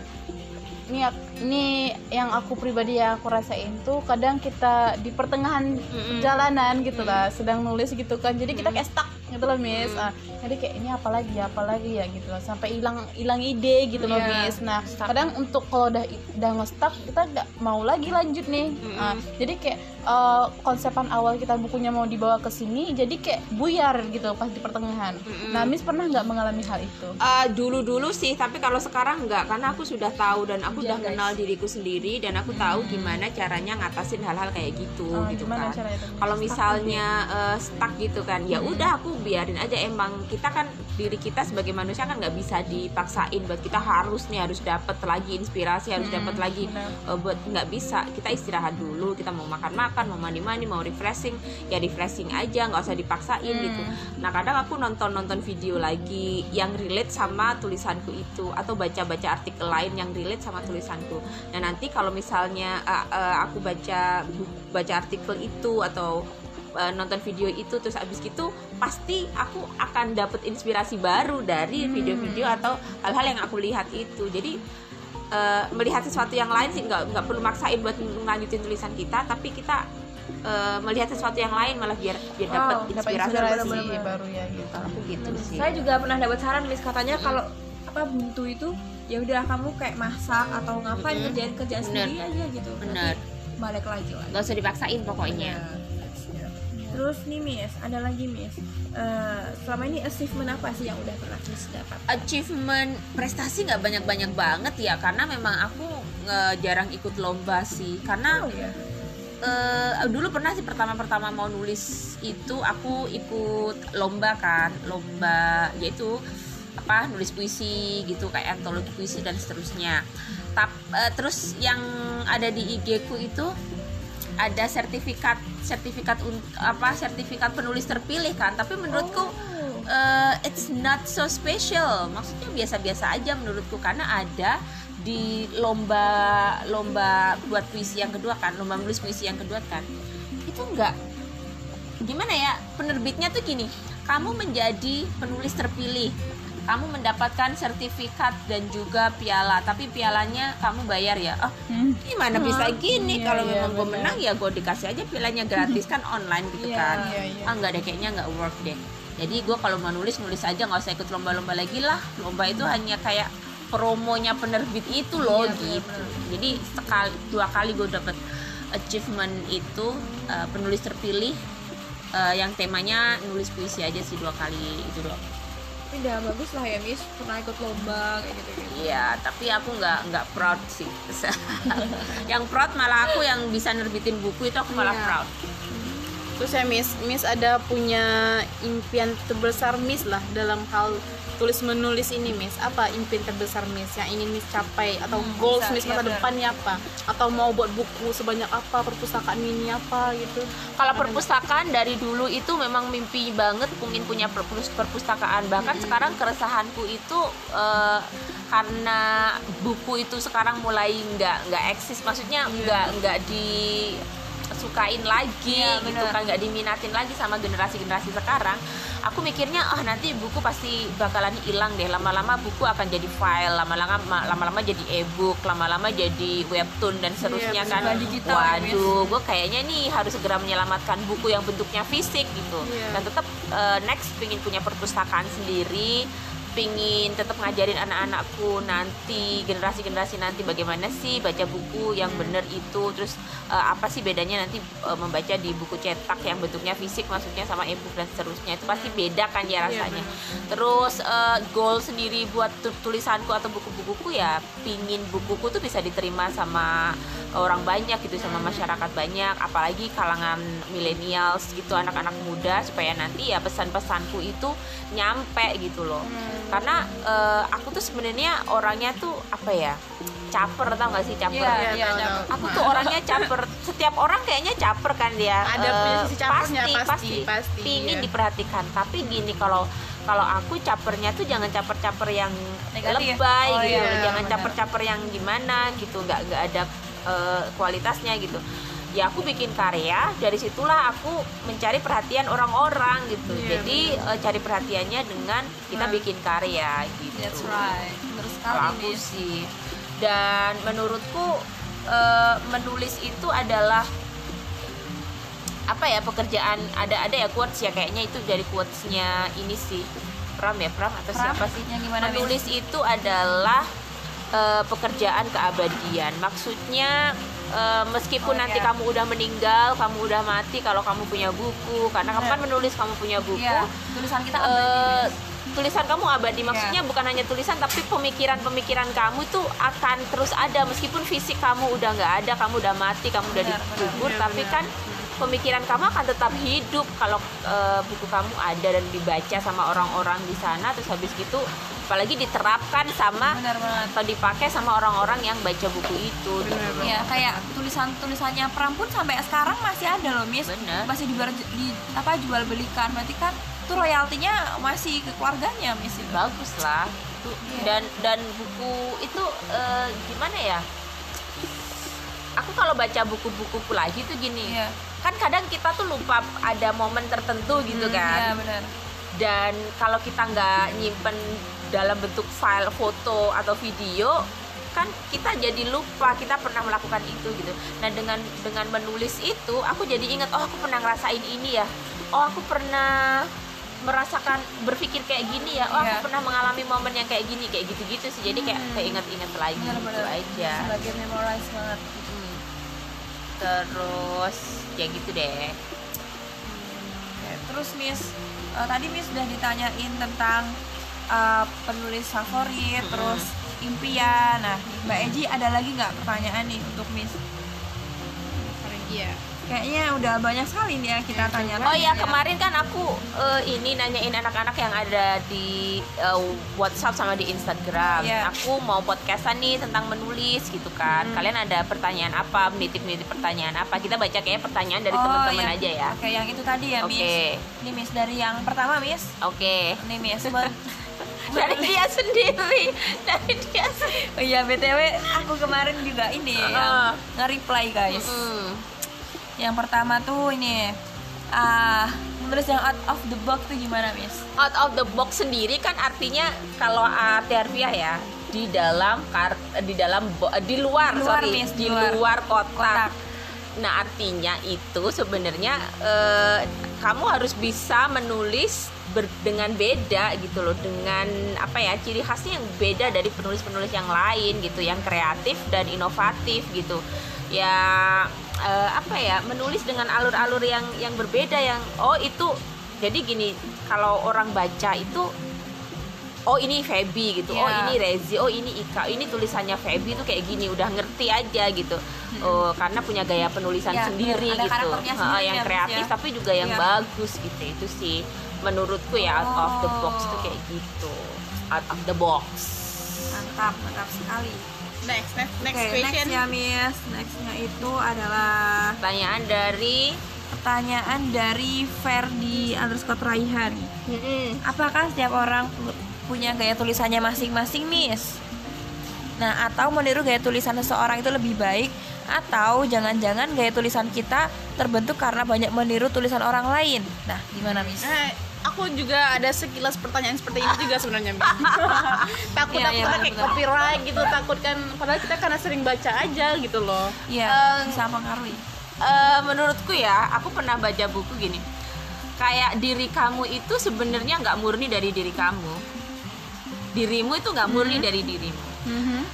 ini ini yang aku pribadi yang aku rasain tuh kadang kita di pertengahan Mm-mm. perjalanan gitu lah, sedang nulis gitu kan. Jadi kita kayak stuck gitu loh, Miss. Mm. Ah, jadi kayak ini apa lagi ya, apa lagi ya gitu loh. Sampai hilang hilang ide gitu loh, Iya, Miss. Nah, stuck. kadang untuk kalau udah udah nge-stuck kita nggak mau lagi lanjut nih. Mm-mm. Ah, jadi kayak eh, konsepan awal kita bukunya mau dibawa ke sini, jadi kayak buyar gitu pas di pertengahan. Mm-mm. Nah, Miss pernah nggak mengalami hal itu? Eh, dulu-dulu sih, tapi kalau sekarang enggak karena aku sudah tahu dan aku Iya, udah guys. Kenal diriku sendiri dan aku tahu gimana caranya ngatasin hal-hal kayak gitu Ah, gitu kan. Kalau misalnya eh, stuck gitu kan, ya udah aku biarin aja. Emang kita kan diri kita sebagai manusia kan nggak bisa dipaksain buat kita harus nih harus dapat lagi inspirasi harus Hmm, dapat lagi eh, buat nggak bisa. Kita istirahat dulu kita mau makan makan mau mandi mandi mau refreshing. Ya refreshing aja nggak usah dipaksain gitu. Nah kadang aku nonton nonton video lagi yang relate sama tulisanku itu atau baca baca artikel lain yang relate sama tulisanku nah nanti kalau misalnya eh, eh, aku baca baca artikel itu atau eh, nonton video itu terus abis gitu pasti aku akan dapet inspirasi baru dari video-video atau hal-hal yang aku lihat itu. Jadi eh, melihat sesuatu yang lain sih nggak nggak perlu maksain buat melanjutin tulisan kita tapi kita eh, melihat sesuatu yang lain malah biar biar Wow, dapat dapat inspirasi, inspirasi bener-bener. baru ya gitu. Aku gitu sih. Saya juga pernah dapat saran Miss. Katanya kalau apa buntu itu ya udah kamu kayak masak atau ngapain Mm-mm. kerjaan kerjaan Bener. sendiri aja gitu. Bener. Nanti balik lagi lah nggak usah dipaksain pokoknya. Terus nih Miss ada lagi Miss. Eh, selama ini achievement apa sih yang udah pernah Miss dapat? Achievement prestasi nggak banyak banyak banget ya karena memang aku jarang ikut lomba sih. Karena oh ya eh, dulu pernah sih pertama-pertama mau nulis itu aku ikut lomba kan lomba yaitu apa nulis puisi gitu kayak antologi puisi dan seterusnya. Tap, eh, terus yang ada di IG ku itu ada sertifikat sertifikat untuk apa sertifikat penulis terpilih kan. Tapi menurutku Oh. eh, it's not so special. Maksudnya biasa-biasa aja menurutku karena ada di lomba lomba buat puisi yang kedua kan lomba menulis puisi yang kedua kan. Itu enggak gimana ya penerbitnya tuh gini kamu menjadi penulis terpilih kamu mendapatkan sertifikat dan juga piala. Tapi pialanya kamu bayar ya? Oh gimana bisa gini? Iya, kalau iya, memang gue menang ya gue dikasih aja pialanya gratis. Kan online gitu Iya, kan. iya, iya. ah nggak deh kayaknya nggak work deh. Jadi gue kalau mau nulis nulis aja. Nggak usah ikut lomba-lomba lagi lah. Lomba itu hanya kayak promonya penerbit itu loh Iya, gitu. benar-benar. jadi sekali dua kali gue dapet achievement itu eh, penulis terpilih eh, yang temanya nulis puisi aja sih dua kali itu tapi udah bagus lah ya Miss pernah ikut lomba kayak gitu gitu Iya, tapi aku nggak nggak proud sih. yang proud malah aku yang bisa nerbitin buku itu aku malah Iya. proud. Terus ya Miss, Miss ada punya impian terbesar Miss lah dalam hal tulis menulis ini Miss. Apa impian terbesar Miss yang ingin Miss capai atau Hmm, goals bisa, Miss iya masa benar. depannya apa? Atau mau buat buku sebanyak apa, perpustakaan mini apa gitu? Kalau perpustakaan dari dulu itu memang mimpi banget ingin punya perpus- perpustakaan. Bahkan sekarang keresahanku itu eh, karena buku itu sekarang mulai nggak nggak eksis, maksudnya nggak nggak disukain lagi Iya, gitu kan, nggak diminatin lagi sama generasi-generasi sekarang. Aku mikirnya, ah nanti buku pasti bakalan hilang deh. Lama-lama buku akan jadi file, lama-lama lama-lama jadi e-book, lama-lama jadi webtoon dan seterusnya Iya, kan. Digital ya. Waduh, gue kayaknya nih harus segera menyelamatkan buku yang bentuknya fisik gitu Iya. dan tetap eh, next pingin punya perpustakaan sendiri pingin tetap ngajarin anak-anakku nanti generasi-generasi nanti bagaimana sih baca buku yang bener itu terus eh, apa sih bedanya nanti eh, membaca di buku cetak yang bentuknya fisik maksudnya sama e-book dan seterusnya. Itu pasti beda kan ya Iya, rasanya. terus eh, goal sendiri buat tu- tulisanku atau buku-bukuku ya pingin bukuku tuh bisa diterima sama orang banyak gitu sama masyarakat banyak apalagi kalangan millennials gitu anak-anak muda supaya nanti ya pesan-pesanku itu nyampe gitu loh karena eh, aku tuh sebenarnya orangnya tuh apa ya caper tau gak sih caper Iya, Iya, iya, tahu, iya. tahu. aku tuh orangnya caper setiap orang kayaknya caper kan dia Ada punya sisi capernya, pasti pasti, pasti, pasti, pingin iya. diperhatikan tapi gini kalau kalau aku capernya tuh jangan caper-caper yang Negatif. lebay Oh, gitu iya, jangan benar. caper-caper yang gimana gitu nggak nggak ada eh, kualitasnya gitu. Ya aku bikin karya dari situlah aku mencari perhatian orang-orang gitu. Iya, jadi eh, cari perhatiannya dengan kita Nah. bikin karya gitu. That's right. Sekali kalau aku Miss sih. Dan menurutku eh, menulis itu adalah apa ya pekerjaan ada ada ya quotes ya kayaknya itu dari quotesnya ini sih. Pram ya Pram? Atau Pram? siapa sih? Yang gimana, menulis itu adalah eh, pekerjaan keabadian maksudnya eh, meskipun Oh, nanti iya. kamu udah meninggal kamu udah mati kalau kamu punya buku karena kamu kan Benar. menulis kamu punya buku Iya, tulisan kita eh, abadi tulisan kamu abadi Iya. maksudnya bukan hanya tulisan tapi pemikiran-pemikiran kamu itu akan terus ada meskipun fisik kamu udah nggak ada kamu udah mati kamu udah Benar, dikubur Iya, tapi benar. kan pemikiran kamu akan tetap hidup kalau eh, buku kamu ada dan dibaca sama orang-orang di sana terus habis gitu apalagi diterapkan sama benar banget. atau dipakai sama orang-orang yang baca buku itu. Gitu. ya kayak tulisan tulisannya Pram pun sampai sekarang masih ada loh Miss. Bener. masih dijual di apa jual belikan berarti kan itu royaltinya masih ke keluarganya Miss itu bagus lah Itu- Iya. dan dan buku itu eh, gimana ya? Aku kalau baca buku-buku lagi tuh gini iya. kan kadang kita tuh lupa ada momen tertentu gitu Hmm, kan. iya benar dan kalau kita nggak nyimpen dalam bentuk file foto atau video kan kita jadi lupa kita pernah melakukan itu gitu nah dengan dengan menulis itu aku jadi ingat oh aku pernah ngerasain ini ya oh aku pernah merasakan berpikir kayak gini ya oh Iya. aku pernah mengalami momen yang kayak gini kayak gitu-gitu sih jadi kayak Hmm. keinget-inget lagi gitu Benar-benar. aja sebagai memorize banget Hmm. terus ya gitu deh terus Miss eh, tadi Miss sudah ditanyain tentang eh, penulis favorit Mm-mm. terus impian nah Mbak Eji ada lagi nggak pertanyaan nih untuk Miss Iya. Kayaknya udah banyak sekali nih ya kita tanyakan Oh ya ya. kemarin kan aku eh, ini nanyain anak-anak yang ada di eh, WhatsApp sama di Instagram. Iya. Aku mau podcastan nih tentang menulis gitu kan. Hmm. Kalian ada pertanyaan apa? Menitip-menitip pertanyaan apa? Kita baca kayak pertanyaan dari Oh, teman-teman iya. aja ya. Oke yang itu tadi ya Oke. Miss ini Miss dari yang pertama Miss Oke. ini Miss Dari dia sendiri. Dari dia sendiri. Oh iya BTW aku kemarin juga ini Heeh. yang nge-reply guys Mm. Yang pertama tuh ini ah menulis yang out of the box tuh gimana Miss? Out of the box sendiri kan artinya kalau arti harfiah ya di dalam kar di dalam bo- di luar, Di luar, sorry Miss, di luar. luar kotak. Kotak. Nah artinya itu sebenarnya eh, kamu harus bisa menulis ber- dengan beda gitu loh dengan apa ya ciri khasnya yang beda dari penulis-penulis yang lain gitu yang kreatif dan inovatif gitu ya eh, apa ya menulis dengan alur-alur yang yang berbeda yang oh itu jadi gini kalau orang baca itu oh ini Feby gitu oh Iya. ini Rezi oh ini Ika ini tulisannya Feby itu kayak gini udah ngerti aja gitu oh karena punya gaya penulisan Iya, sendiri. Ada gitu Ha, sendiri yang ya, kreatif ya. tapi juga yang Iya. bagus gitu itu sih menurutku ya out of the box Oh. tuh kayak gitu out of the box Mantap, mantap sekali. Next, next, next Oke, question. next ya Miss. Nextnya itu adalah pertanyaan dari pertanyaan dari Ferdi underscore Raihan. Apakah setiap orang pu- punya gaya tulisannya masing-masing, Miss? Nah, atau meniru gaya tulisan seseorang itu lebih baik atau jangan-jangan gaya tulisan kita terbentuk karena banyak meniru tulisan orang lain. Nah, gimana, Miss? Nah, aku juga ada sekilas pertanyaan seperti ini juga sebenarnya takut Iya, takut iya, kayak copyright gitu takut kan padahal kita karena sering baca aja gitu loh. Iya, Em, bisa mempengaruhi. Eh, menurutku ya aku pernah baca buku gini. Kayak diri kamu itu sebenarnya nggak murni dari diri kamu. Dirimu itu nggak murni dari dirimu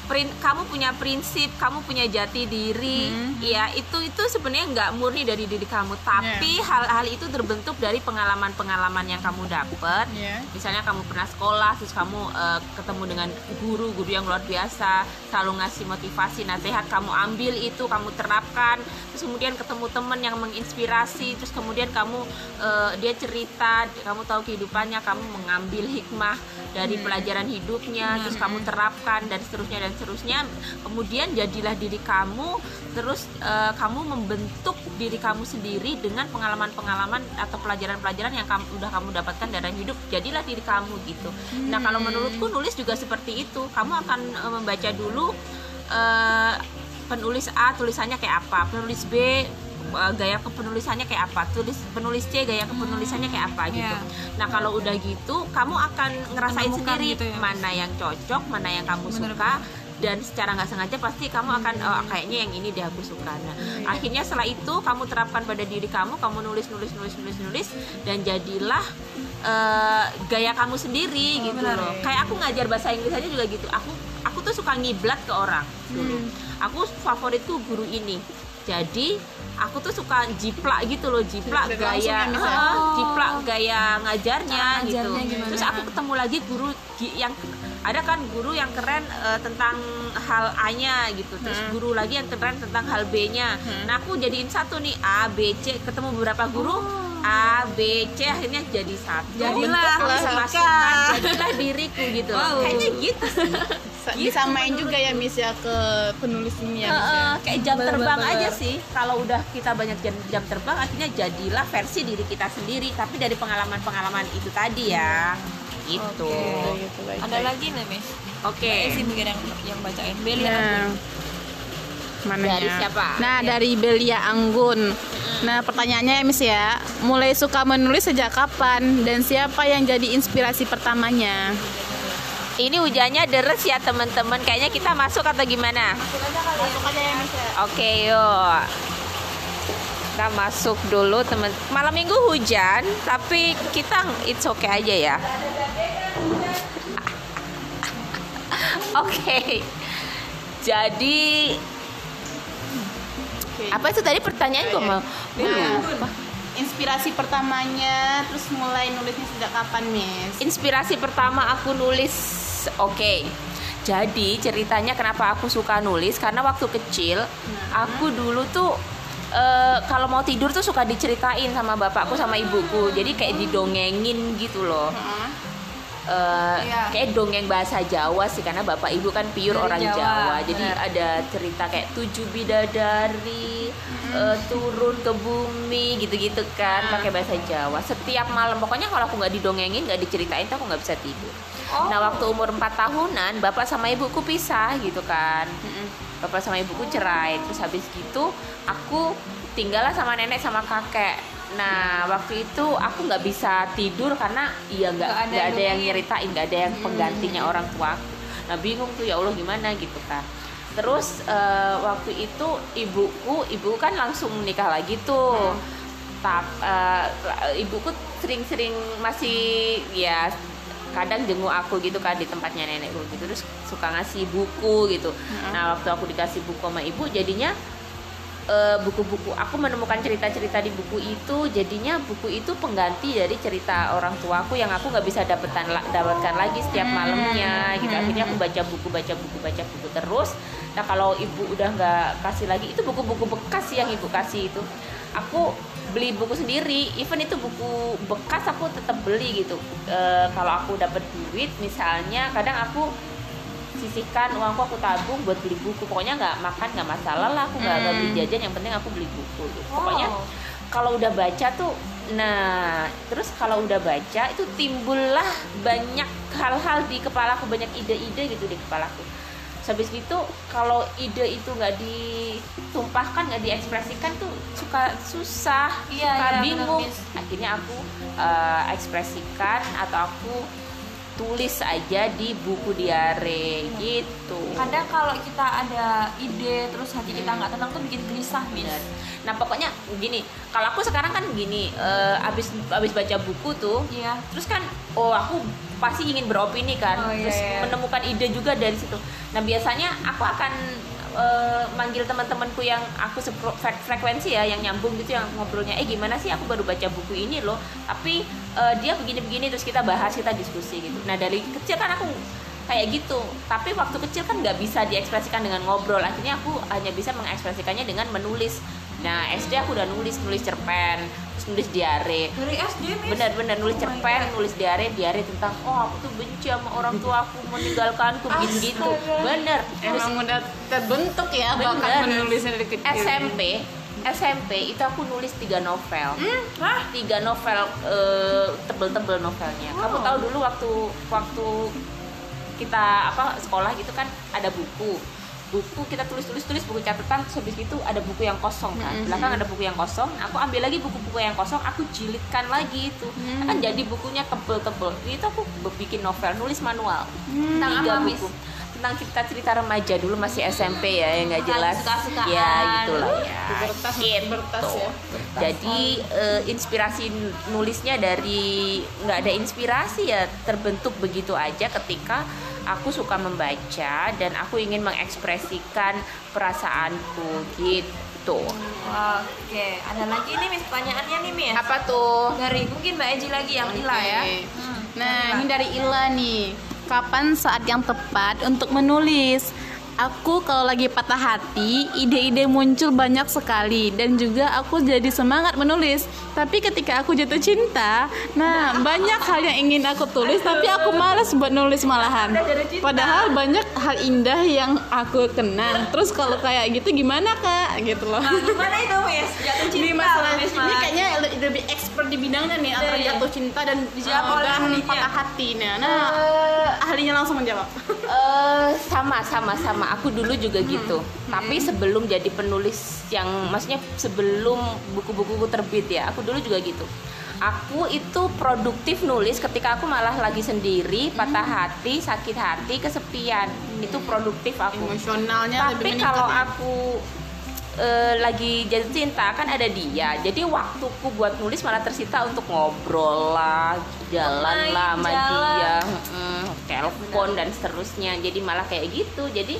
Prin- kamu punya prinsip, kamu punya jati diri, Hmm. ya itu itu sebenarnya nggak murni dari diri kamu, tapi hal-hal itu terbentuk dari pengalaman-pengalaman yang kamu dapat. Iya. Misalnya kamu pernah sekolah, terus kamu eh, ketemu dengan guru, guru yang luar biasa, selalu ngasih motivasi, nasihat, kamu ambil itu, kamu terapkan, terus kemudian ketemu teman yang menginspirasi, terus kemudian kamu eh, dia cerita, kamu tahu kehidupannya, kamu mengambil hikmah dari pelajaran hidupnya, terus kamu terapkan dan seterusnya dan seterusnya. Kemudian jadilah diri kamu, terus eh, kamu membentuk diri kamu sendiri dengan pengalaman-pengalaman atau pelajaran-pelajaran yang kamu udah kamu dapatkan dalam hidup. Jadilah diri kamu gitu. Nah, kalau menurutku nulis juga seperti itu. Kamu akan eh, membaca dulu eh, penulis A tulisannya kayak apa, penulis B eh, gaya kepenulisannya kayak apa, tulis penulis C gaya kepenulisannya kayak apa gitu. Iya. Nah kalau udah gitu, kamu akan ngerasain Menemukan sendiri gitu ya, mana yang cocok, mana yang kamu Bener, suka, dan secara nggak sengaja pasti kamu akan oh, kayaknya yang ini deh aku suka. Nah Iya. akhirnya setelah itu kamu terapkan pada diri kamu, kamu nulis nulis nulis nulis nulis dan jadilah eh, gaya kamu sendiri Oh, gitu benar, loh. ya. Kayak aku ngajar bahasa Inggris aja juga gitu. Aku aku tuh suka ngiblat ke orang dulu. Hmm. Aku favoritku guru ini. jadi aku tuh suka jiplak gitu loh jiplak langsung gaya ya, ya? Heeh, jiplak gaya ngajarnya gitu ngajarnya gimana? terus aku ketemu lagi guru yang ada kan guru yang keren eh, tentang hal A-nya gitu terus Hmm. guru lagi yang keren tentang hal B-nya nah aku jadiin satu nih A B C ketemu beberapa guru A B C akhirnya jadi satu Jadilah jadilah diriku gitu Wow. kayaknya gitu sih Sa- disamain juga ya Miss ya ke penulis ini ya Miss ya. Kayak jam Bener, terbang bener. aja sih kalau udah kita banyak jam, jam terbang akhirnya jadilah versi diri kita sendiri tapi dari pengalaman-pengalaman itu tadi ya gitu Oke. Gitu, baik, ada baik. lagi nih Miss oke Mbak Esi mungkin yang yang bacain Beli Nah, mananya? Dari siapa? Nah, dari Belia Anggun. Nah, pertanyaannya ya, Miss ya, mulai suka menulis sejak kapan dan siapa yang jadi inspirasi pertamanya? Ini hujannya deres ya teman-teman. Kayaknya kita masuk atau gimana? Masuk aja Miss ya. oke yuk. Kita masuk dulu teman malam minggu hujan tapi kita it's okay aja ya. Oke. Jadi Oke. apa itu tadi pertanyaan gue mau? Nah, inspirasi pertamanya terus mulai nulisnya sejak kapan, Miss? inspirasi pertama aku nulis oke. Jadi ceritanya kenapa aku suka nulis? Karena waktu kecil aku dulu tuh eh, kalau mau tidur tuh suka diceritain sama bapakku sama ibuku. Jadi kayak didongengin gitu loh. Iya. kayak dongeng bahasa Jawa sih karena bapak ibu kan pure Dari orang Jawa, Jawa, jadi benar. ada cerita kayak tujuh bidadari eh, turun ke bumi gitu-gitu kan pakai bahasa Jawa. Setiap malam pokoknya kalau aku nggak didongengin nggak diceritain tuh aku nggak bisa tidur Oh. nah waktu umur 4 tahunan bapak sama ibuku pisah gitu kan. Mm-mm. bapak sama ibuku cerai. Terus habis gitu aku tinggallah sama nenek sama kakek. Nah waktu itu aku nggak bisa tidur karena iya nggak ada nggak ada yang nyeritain nggak ada yang penggantinya orang tua aku. nah bingung tuh ya allah gimana gitu kan. Terus eh, waktu itu ibuku ibu kan langsung menikah lagi tuh. Tap, eh, ibuku sering-sering masih ya kadang jenguk aku gitu kan di tempatnya nenekku gitu. Terus suka ngasih buku gitu. Nah waktu aku dikasih buku sama ibu jadinya eh, buku-buku aku menemukan cerita-cerita di buku itu jadinya buku itu pengganti dari cerita orang tuaku yang aku nggak bisa dapetan dapatkan lagi setiap malamnya gitu. Akhirnya aku baca buku baca buku baca buku terus. Nah kalau ibu udah nggak kasih lagi itu buku-buku bekas yang ibu kasih itu. Aku beli buku sendiri. Even itu buku bekas aku tetap beli gitu. Eh, kalau aku dapat duit misalnya kadang aku sisihkan uangku aku tabung buat beli buku. Pokoknya nggak makan nggak masalah lah. Aku nggak nggak beli jajan yang penting aku beli buku gitu. pokoknya Oh. kalau udah baca tuh nah terus kalau udah baca itu timbullah banyak hal-hal di kepalaku banyak ide-ide gitu di kepalaku habis itu kalau ide itu nggak ditumpahkan nggak diekspresikan tuh suka susah Iya, suka iya, bingung Miss. akhirnya aku eh, ekspresikan atau aku tulis aja di buku diare gitu kadang kalau kita ada ide terus hati kita nggak tenang tuh bikin gelisah Bener. Nah pokoknya gini, kalau aku sekarang kan gini, eh, abis abis baca buku tuh, iya terus kan, oh aku pasti ingin beropini kan, Oh, iya, terus iya. menemukan ide juga dari situ. Nah biasanya aku akan eh, manggil teman-temanku yang aku frekuensi ya, yang nyambung gitu, yang ngobrolnya, eh gimana sih aku baru baca buku ini loh, tapi eh, dia begini-begini, terus kita bahas, kita diskusi gitu. Nah dari kecil kan aku kayak gitu. Tapi waktu kecil kan nggak bisa diekspresikan dengan ngobrol. Akhirnya aku hanya bisa mengekspresikannya dengan menulis. Nah SD aku udah nulis nulis cerpen terus nulis diare dari SD benar-benar nulis Oh God. nulis diare diare tentang oh aku tuh benci sama orang tua aku meninggalkanku gitu gitu bener terus Emang udah terbentuk ya bakat Bener. menulisnya dari kecil. SMP SMP itu aku nulis tiga novel Hah? tiga novel eh, tebel-tebel novelnya kamu Wow. tahu dulu waktu waktu kita apa sekolah gitu kan ada buku buku kita tulis tulis tulis buku catatan habis itu ada buku yang kosong kan. Mm-mm. belakang ada buku yang kosong aku ambil lagi buku-buku yang kosong aku jilidkan lagi itu. Kan jadi bukunya tebel-tebel. Itu aku bikin novel nulis manual. Tentang tiga apa, buku. Tentang cerita-cerita remaja dulu masih SMP ya yang nggak jelas. suka-sukaan. ya gitulah ya. Di Gitu. kertas ya. jadi eh, inspirasi nulisnya dari nggak ada inspirasi ya terbentuk begitu aja ketika aku suka membaca dan aku ingin mengekspresikan perasaanku gitu Oke, ada lagi nih Miss pertanyaannya nih Miss. apa tuh Dari mungkin Mbak Eji lagi yang Ila ya. Oke. Nah, ini dari Ila nih. Kapan saat yang tepat untuk menulis? Aku kalau lagi patah hati, ide-ide muncul banyak sekali dan juga aku jadi semangat menulis. Tapi ketika aku jatuh cinta, nah banyak hal yang ingin aku tulis tapi aku malas buat nulis malahan. Padahal banyak hal indah yang aku kenang. Terus kalau kayak gitu gimana kak? Gitu loh. Nah, gimana itu Miss? Jatuh cinta Di masalah ini kayaknya le- lebih expert di bidangnya nih antara Iya. jatuh cinta dan Dijawab uh, oleh patah hati. Nah, nah Eh, ahlinya langsung menjawab. Eh, sama sama sama aku dulu juga gitu tapi sebelum jadi penulis yang maksudnya sebelum buku-bukuku terbit ya aku dulu juga gitu aku itu produktif nulis ketika aku malah lagi sendiri patah hati sakit hati kesepian itu produktif aku Emosionalnya tapi lebih meningkat. kalau ya. aku eh, lagi jatuh cinta kan ada dia. Jadi waktuku buat nulis malah tersita untuk ngobrol lah jalan Main, lah sama jalan. dia. Mm, telepon dan seterusnya. Jadi malah kayak gitu. Jadi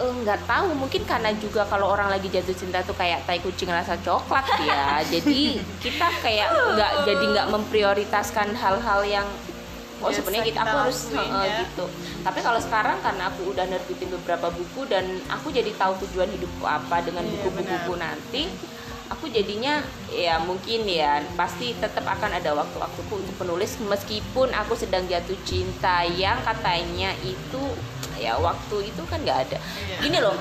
eh, nggak tahu. Mungkin karena juga kalau orang lagi jatuh cinta tuh kayak tai kucing rasa coklat ya. Jadi kita kayak nggak jadi nggak memprioritaskan hal-hal yang oh sebenarnya kita, kita aku harus lakuin ya. gitu tapi kalau sekarang karena aku udah nerbitin beberapa buku dan aku jadi tahu tujuan hidupku apa dengan Iya, buku-bukuku nanti aku jadinya ya mungkin ya pasti tetap akan ada waktu-waktuku untuk penulis meskipun aku sedang jatuh cinta yang katanya itu ya waktu itu kan nggak ada Iya. gini loh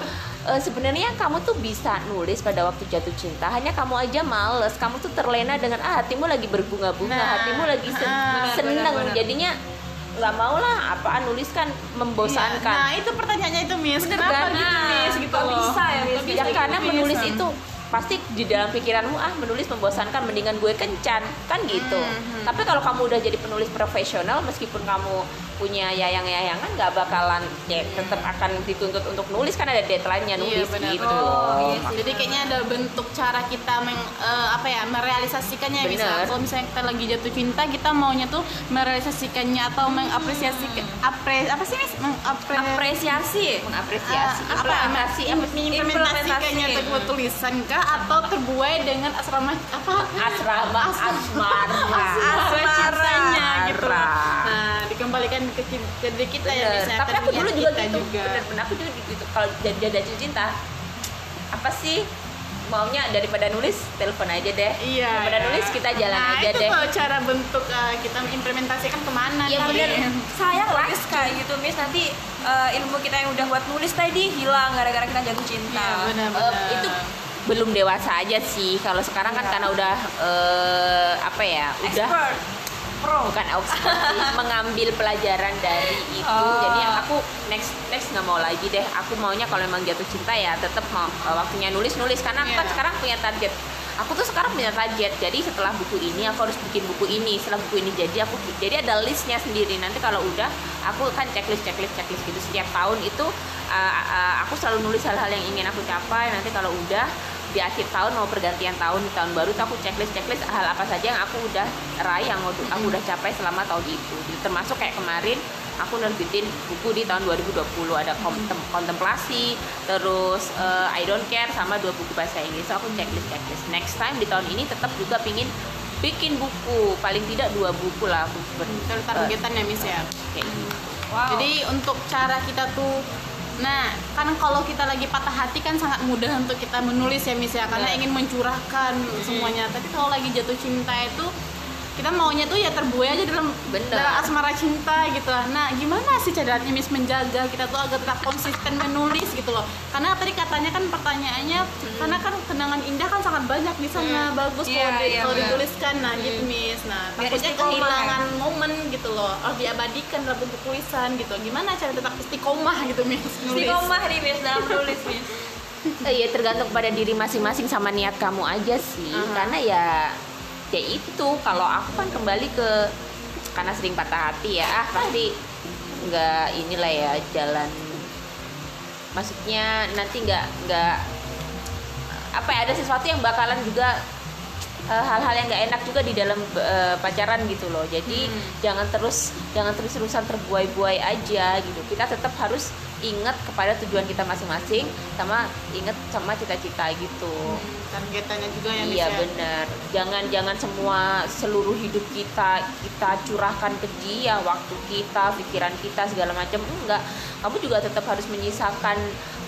eh, sebenarnya kamu tuh bisa nulis pada waktu jatuh cinta hanya kamu aja males kamu tuh terlena dengan ah hatimu lagi berbunga-bunga Nah, hatimu lagi sen- ah, seneng benar, benar. jadinya nggak mau lah apaan nulis kan membosankan Nah, itu pertanyaannya itu Miss. Bener Kenapa kan? gitu Miss gitu bisa ya, Miss? Ya bisa karena gitu, menulis itu pasti di dalam pikiranmu ah menulis membosankan mendingan gue kencan kan gitu Hmm, tapi kalau kamu udah jadi penulis profesional meskipun kamu punya yayang-yayangan nggak bakalan ya tetap akan dituntut untuk nulis kan ada deadline-nya Iya, nulis benar, gitu loh. iya sih. Jadi kayaknya ada bentuk cara kita meng, eh, apa ya merealisasikannya bisa. Kalau misalnya kita lagi jatuh cinta, kita maunya tuh merealisasikannya atau mengapresiasi apre apa sih Miss? Mengapre Apresiasi. mengapresiasi Ah, apa apa Implementasi. sebuah tulisan kah atau terbuai dengan asrama apa asrama asmara asrama cintanya gitu Asmara. nah dikembalikan ke, ke diri kita ya Bener. misalnya tapi aku dulu juga kita gitu juga. bener bener aku juga gitu kalau jadi jatuh cinta apa sih maunya daripada nulis telepon aja deh Iya. daripada nulis kita jalan nah, aja itu deh kalau cara bentuk uh, kita mengimplementasikan ke mana Iya, nih? bener. Sayang Miss kayak gitu Miss nanti eh, ilmu kita yang udah buat nulis tadi hilang gara-gara kita jatuh cinta. Iya, benar Eh, benar. itu belum dewasa aja sih kalau sekarang kan Iya. karena udah eh, apa ya udah Expert. Pro. bukan sih, mengambil pelajaran dari itu Oh. jadi aku next next nggak mau lagi deh aku maunya kalau memang jatuh cinta ya tetap mau eh, waktunya nulis nulis karena aku kan Iya. sekarang punya target aku tuh sekarang punya target jadi setelah buku ini aku harus bikin buku ini setelah buku ini jadi aku jadi ada listnya sendiri nanti kalau udah aku kan checklist checklist checklist gitu setiap tahun itu uh, uh, aku selalu nulis hal-hal yang ingin aku capai nanti kalau udah di akhir tahun mau pergantian tahun di tahun baru tuh aku checklist checklist hal apa saja yang aku udah raih yang aku aku udah capai selama tahun itu. Jadi, termasuk kayak kemarin aku nerbitin buku di tahun 2020 ada kontem- kontemplasi terus eh, I don't care sama dua buku bahasa Inggris. So, aku checklist checklist. Next time di tahun ini tetap juga pingin bikin buku. Paling tidak dua buku lah aku ber- targetan ya Miss ya? Kayak gitu. Wow. Jadi untuk cara kita tuh Nah, kan kalau kita lagi patah hati kan sangat mudah untuk kita menulis ya Miss ya. Karena Benar. ingin mencurahkan semuanya. Tapi kalau lagi jatuh cinta itu kita maunya tuh ya terbuai aja dalam Bener. dalam asmara cinta gitu lah. Nah, gimana sih caranya Miss menjaga kita tuh agar tetap konsisten menulis gitu loh. Karena tadi katanya kan pertanyaannya karena kan kenangan indah kan sangat banyak di sana bagus Iya, kalau, di- iya, kalau dituliskan nah gitu Miss. Nah, Biar takutnya kehilangan momen gitu loh. Harus diabadikan dalam bentuk tulisan gitu. Gimana cara tetap istiqomah gitu Miss nulis? Istiqomah nih Miss dalam menulis Miss. Eh, ya tergantung pada diri masing-masing sama niat kamu aja sih Aha. karena ya ya itu kalau aku kan kembali ke karena sering patah hati ya ah pasti nggak inilah ya jalan. Maksudnya nanti nggak nggak apa ya ada sesuatu yang bakalan juga eh, hal-hal yang nggak enak juga di dalam eh, pacaran gitu loh. Jadi Hmm. jangan terus jangan terus terusan terbuai-buai aja gitu. Kita tetap harus ingat kepada tujuan kita masing-masing sama ingat sama cita-cita gitu. Hmm, targetannya juga yang iya bisa benar. Jangan jangan semua seluruh hidup kita kita curahkan ke dia waktu kita pikiran kita segala macam. Enggak. Kamu juga tetap harus menyisakan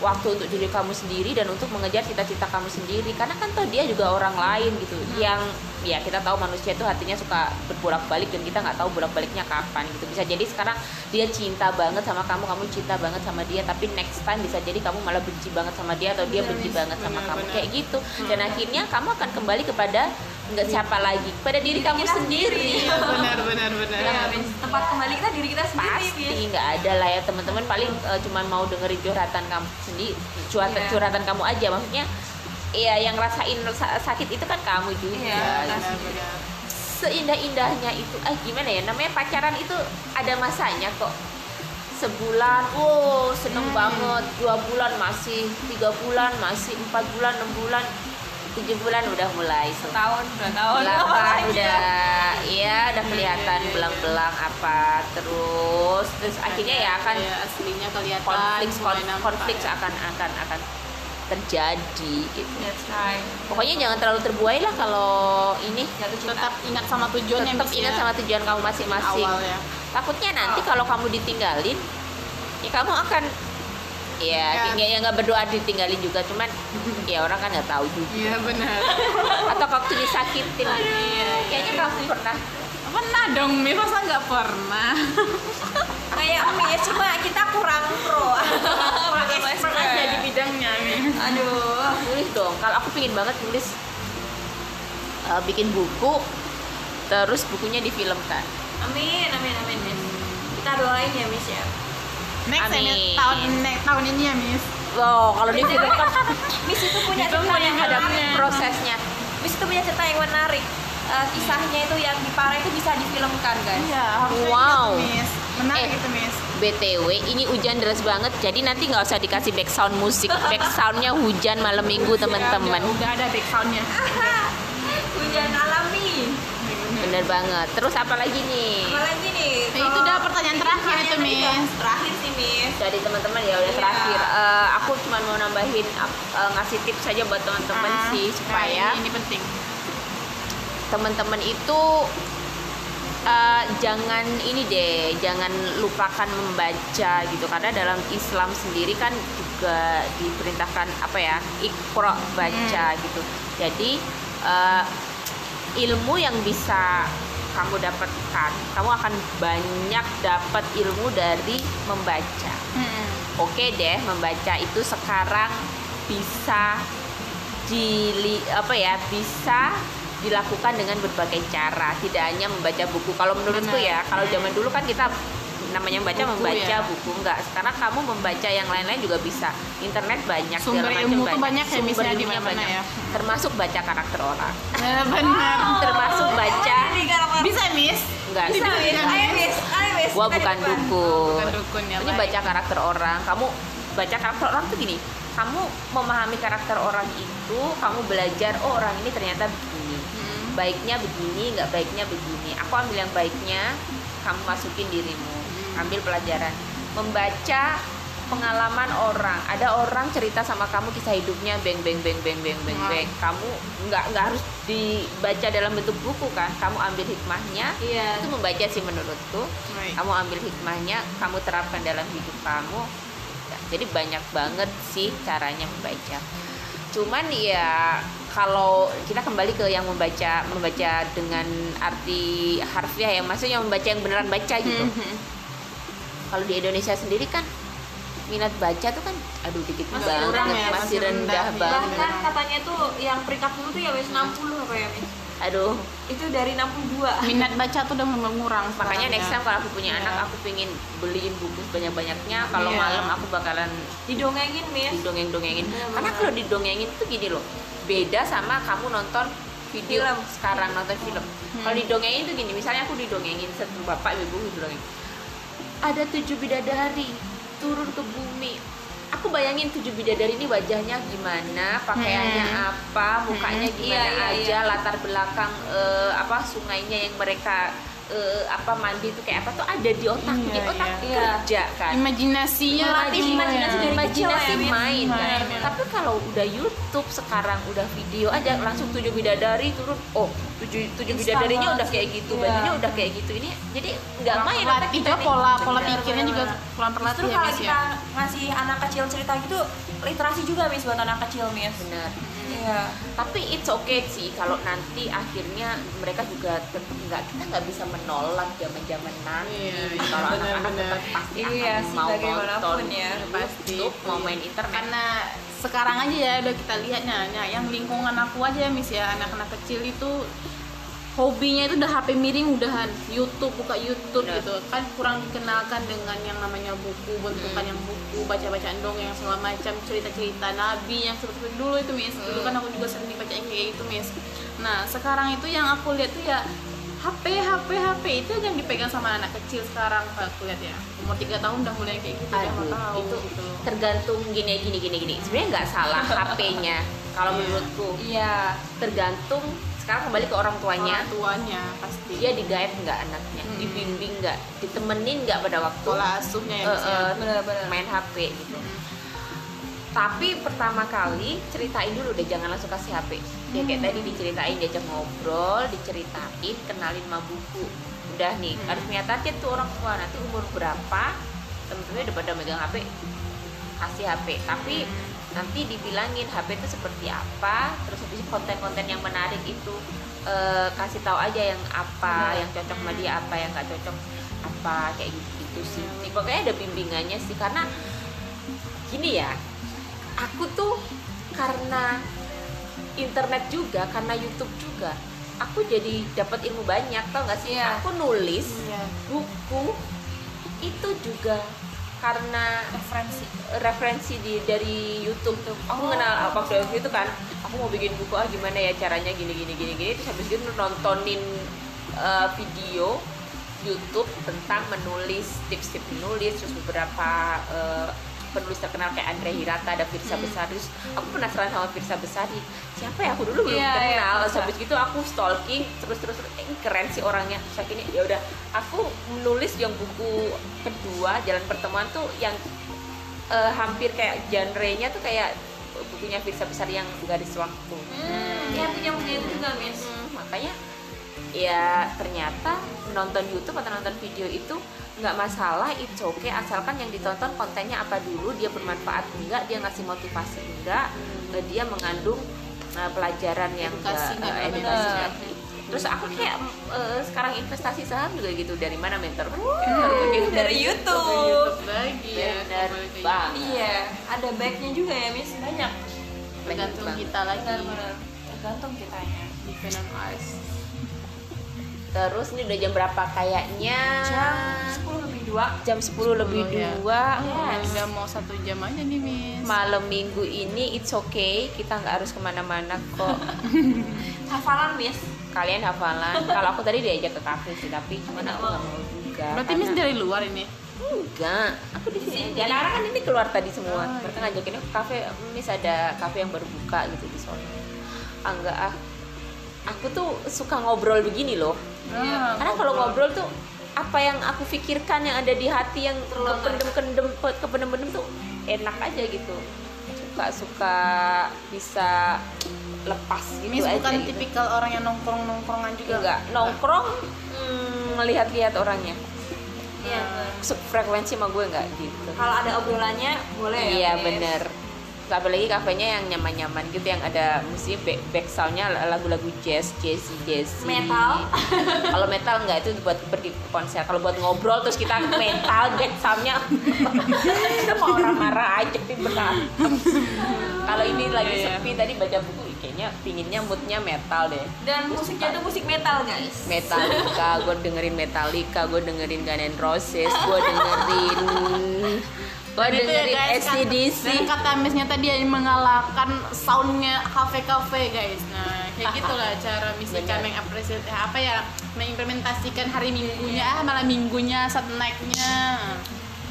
waktu untuk diri kamu sendiri dan untuk mengejar cita-cita kamu sendiri. Karena kan toh dia juga orang lain gitu. Yang ya kita tahu manusia itu hatinya suka berbolak-balik dan kita nggak tahu bolak-baliknya kapan gitu. Bisa jadi sekarang dia cinta banget sama kamu kamu cinta banget sama dia tapi next time bisa jadi kamu malah benci banget sama dia atau dia Benar, benci Miss. banget sama kamu. kayak gitu. Dan akhirnya kamu akan kembali kepada nggak siapa lagi kepada diri, kamu kita sendiri. Iya, benar benar benar. Ya tempat kembali kita diri kita sendiri pasti Miss. nggak ada lah ya teman-teman. Paling eh, cuman mau dengerin curhatan kamu sendiri curhatan Iya. curhatan kamu aja. Maksudnya Iya, yang rasain sa- sakit itu kan kamu juga. Iya, benar Seindah-indahnya itu, ah gimana ya? Namanya pacaran itu ada masanya kok. Sebulan, wow seneng Hmm. banget. Dua bulan masih, tiga bulan masih, empat bulan, enam bulan, tujuh bulan udah mulai. setahun dua tahun ya? udah, iya udah kelihatan iya, iya. belang-belang apa terus, terus akhirnya ya akan ya aslinya kelihatan konflik konflik akan akan akan terjadi gitu. That's right. Pokoknya jangan terlalu terbuai lah kalau ini Jatuh cinta. tetap ingat sama tujuannya tetap Miss, ingat ya. sama tujuan kamu masing-masing. ya Takutnya nanti kalau kamu ditinggalin, ya kamu akan ya Ya. ya nggak berdoa ditinggalin juga, cuman ya orang kan nggak tahu juga. iya benar Atau waktu disakitin, iya, kayaknya kamu pernah. Pernah dong Mi masa nggak pernah? Kayak Miss cuma kita kurang pro. Kurang expert aja di bidangnya Mi aduh. Nulis dong kalau aku pingin banget nulis uh, bikin buku terus bukunya difilmkan. Amin amin amin Miss. Kita doain ya Miss ya. Next ya, Amin. Miss. tahun next tahun ini ya Miss. Oh kalau difilmkan Miss itu punya cerita yang ada prosesnya. Miss itu punya cerita yang menarik Eh, kisahnya itu yang di Pare itu bisa difilmkan guys. Iya harusnya Wow. Miss. Menarik Eh. itu Miss. BTW ini hujan deras banget jadi nanti nggak usah dikasih background musik. Backgroundnya hujan malam minggu teman-teman. Ya, udah ada backsoundnya hujan alami bener banget. Terus apa lagi nih? Apa lagi nih? Nah, itu udah pertanyaan terakhir itu udah Miss. terakhir sih Miss. Dari teman-teman ya udah Iya. terakhir. Eh, aku cuma mau nambahin eh, ngasih tips saja buat teman-teman Ah, sih nah, supaya ini, ini penting teman-teman itu eh, jangan ini deh jangan lupakan membaca gitu. Karena dalam Islam sendiri kan juga diperintahkan apa ya ikro baca gitu. Jadi eh, ilmu yang bisa kamu dapatkan kamu akan banyak dapat ilmu dari membaca. Oke deh membaca itu sekarang bisa dili apa ya bisa dilakukan dengan berbagai cara. Tidak hanya membaca buku. Kalau menurutku ya kalau zaman dulu kan kita namanya membaca Buku membaca ya. buku enggak. Sekarang kamu membaca yang lain-lain juga bisa. Internet banyak Sumber ilmu tuh banyak. ya, sumber misalnya ilmunya banyak. ya. termasuk baca karakter orang. Ya, benar. Termasuk baca. Bisa Miss? Enggak. Bisa sih. Miss? ayo Miss. Ayo Miss. Gua bukan dukun. Bukan dukun ya ini baca karakter orang. Kamu baca karakter orang tuh gini. Kamu memahami karakter orang itu kamu belajar oh orang ini ternyata begini. Baiknya begini nggak baiknya begini. Aku ambil yang baiknya kamu masukin dirimu. Ambil pelajaran. Membaca pengalaman orang. Ada orang cerita sama kamu kisah hidupnya beng beng beng beng beng beng Hmm. beng. Kamu nggak nggak harus dibaca dalam bentuk buku kan? Kamu ambil hikmahnya. Iya. Itu membaca sih menurutku. Baik. kamu ambil hikmahnya kamu terapkan dalam hidup kamu. Jadi banyak banget sih caranya membaca. Cuman ya kalau kita kembali ke yang membaca membaca dengan arti harfiah ya maksudnya membaca yang beneran baca gitu. Mhm. kalau di Indonesia sendiri kan minat baca tuh kan aduh dikit Masih banget kurang ya, masih masih rendah rendah, banget. Bahkan katanya tuh yang peringkat dulu tuh ya Miss 60 apa ya Miss? Aduh. Itu dari 62 minat baca tuh udah mengurang makanya sekarang next ya. time kalau aku punya Iya. anak aku pengen beliin buku banyak banyaknya kalau Iya. malam aku bakalan didongengin Miss. didongeng-dongengin. Iya, karena kalau didongengin tuh gini loh beda sama kamu nonton video Film. sekarang nonton film. Hmm. kalau didongengin tuh gini misalnya aku didongengin satu bapak ibu didongeng ada tujuh bidadari turun ke bumi. Aku bayangin tujuh bidadari ini wajahnya gimana pakaiannya apa mukanya gimana Iya, iya, aja latar belakang eh, apa sungainya yang mereka eh, apa mandi itu kayak apa tuh ada di otak Iya, di otak iya. kerja kan imajinasinya Melatih imajinasi ya. dari imajinasi ya, Min. main kan. Main, ya. Tapi kalau udah YouTube sekarang udah video aja langsung tujuh bidadari turun. Oh tujuh tujuh bidadarinya udah kayak gitu, Iya. bajunya udah kayak gitu. Ini jadi nggak main otak kita pola pola pikirnya juga pelan pelan Justru ya kalau Miss kita ya ngasih anak kecil cerita gitu literasi juga Miss buat anak kecil Miss. Benar. Iya. Tapi it's okay sih kalau nanti akhirnya mereka juga tetap nggak kita nggak bisa menolak zaman zaman nanti. Iya, iya, kalau benar, anak-anak tetap pasti Iya akan sih, mau nonton ya. Pasti. YouTube, mau main internet. karena sekarang aja ya udah kita lihatnya ya, yang lingkungan aku aja ya Miss ya anak-anak kecil itu hobinya itu udah HP miring udahan YouTube buka YouTube Benar. gitu. Kan kurang dikenalkan dengan yang namanya buku bentukan yang buku baca-bacaan dongeng segala macam cerita-cerita nabi yang seperti dulu itu Miss dulu kan aku juga sering dibacain kayak gitu Miss nah sekarang itu yang aku lihat tuh ya HP HP HP itu yang dipegang sama anak kecil sekarang aku lihat ya. Umur 3 tahun udah mulai kayak gitu Aduh, tahu itu gitu. tergantung gini gini gini gini. Sebenarnya nggak salah HP-nya kalau Iya. menurutku. Iya. tergantung sekarang kembali ke orang tuanya. Orang tuanya pasti. Dia di guide nggak anaknya? Hmm. dibimbing nggak? Ditemenin nggak pada waktu? Pola asuhnya ya Miss, ya. eh, Benar-benar. main HP gitu. Tapi pertama kali ceritain dulu deh jangan langsung kasih HP ya kayak tadi diceritain diajak ngobrol diceritain kenalin sama buku. Udah nih Hmm. harus target tuh orang tua. Nanti umur berapa? Temen-temennya udah pada megang HP kasih HP tapi nanti dibilangin HP itu seperti apa terus habis konten-konten yang menarik itu eh, kasih tahu aja yang apa yang cocok sama dia apa yang nggak cocok apa kayak gitu, gitu sih pokoknya ada bimbingannya sih karena gini ya aku tuh karena internet juga karena YouTube juga aku jadi dapat ilmu banyak tau gak sih Iya. aku nulis Iya. buku itu juga karena Referensi. referensi di dari YouTube tuh aku kenal apa waktu itu kan aku mau bikin buku ah gimana ya caranya gini gini gini gini terus habis itu nontonin eh, video YouTube tentang menulis tips-tips menulis terus beberapa eh, penulis terkenal kayak Andre Hirata ada Firsa Besari terus aku penasaran sama Firsa Besari siapa ya? Aku dulu belum Iya, iya, kenal terus Firsa. habis gitu aku stalking terus terus terus, eh, keren sih orangnya. Terus akhirnya ya udah aku menulis yang buku kedua Jalan Pertemuan tuh yang eh, hampir kayak genre-nya tuh kayak bukunya Firsa Besari yang garis waktu. Hmm, ya punya punya itu juga Miss. Hmm, makanya ya ternyata nonton YouTube atau nonton video itu nggak masalah it's okay asalkan yang ditonton kontennya apa dulu dia bermanfaat enggak dia ngasih motivasi enggak eh, dia mengandung eh, pelajaran yang Edukasi nggak- nggak? eh, Benar. nggak. terus aku kayak eh, sekarang investasi saham juga gitu dari mana mentor Dari YouTube. YouTube lagi ya Bener banget. YouTube. Iya, ada baiknya juga ya Miss. Banyak. tergantung kita lagi. Tergantung kitanya. depend on us terus ini udah jam berapa kayaknya? Jam 10 lebih 2. jam 10 lebih Sepuluh, ya. dua. Oh, udah mau satu jam aja nih Miss. Malam minggu ini it's okay. Kita nggak harus ke mana-mana kok. Hafalan Miss. kalian hafalan. Kalau aku tadi diajak ke kafe sih tapi cuman aku nggak mau juga. Berarti Miss dari luar ini? Enggak. Aku di sini aja. Lara kan ini keluar tadi semua. Mereka ngajakin aku ke kafe. Miss ada kafe yang baru buka gitu di sana. Ah enggak ah aku tuh suka ngobrol begini loh Ah, karena kalau ngobrol tuh apa yang aku pikirkan yang ada di hati yang kependem-kendem kependem-pendem tuh enak aja gitu suka suka bisa lepas gitu Miss aja bukan gitu. tipikal orang yang nongkrong nongkrongan juga enggak nongkrong hmm, melihat-lihat orangnya Iya. Frekuensi sama gue enggak gitu Kalau ada obrolannya boleh ya. iya Miss? bener apalagi kafenya yang nyaman-nyaman gitu yang ada musik back, back soundnya lagu-lagu jazz jazzy jazzy Metal. kalau metal enggak itu buat pergi ke konser kalau buat ngobrol terus kita metal back soundnya kita mau orang marah aja sih benar kalau ini lagi Iya, iya. sepi tadi baca buku kayaknya pinginnya moodnya metal deh Dan musiknya tuh musik metal guys. Metallica, gue dengerin Metallica, gue dengerin Guns N' Roses, gue dengerin gue itu ya, dengerin guys, kan- SCDC. dan kata Missnya tadi yang mengalahkan soundnya kafe-kafe guys nah kayak gitulah cara Missika Bener. mengapresiasi eh, apa ya mengimplementasikan hari minggunya ah malam minggunya saat naiknya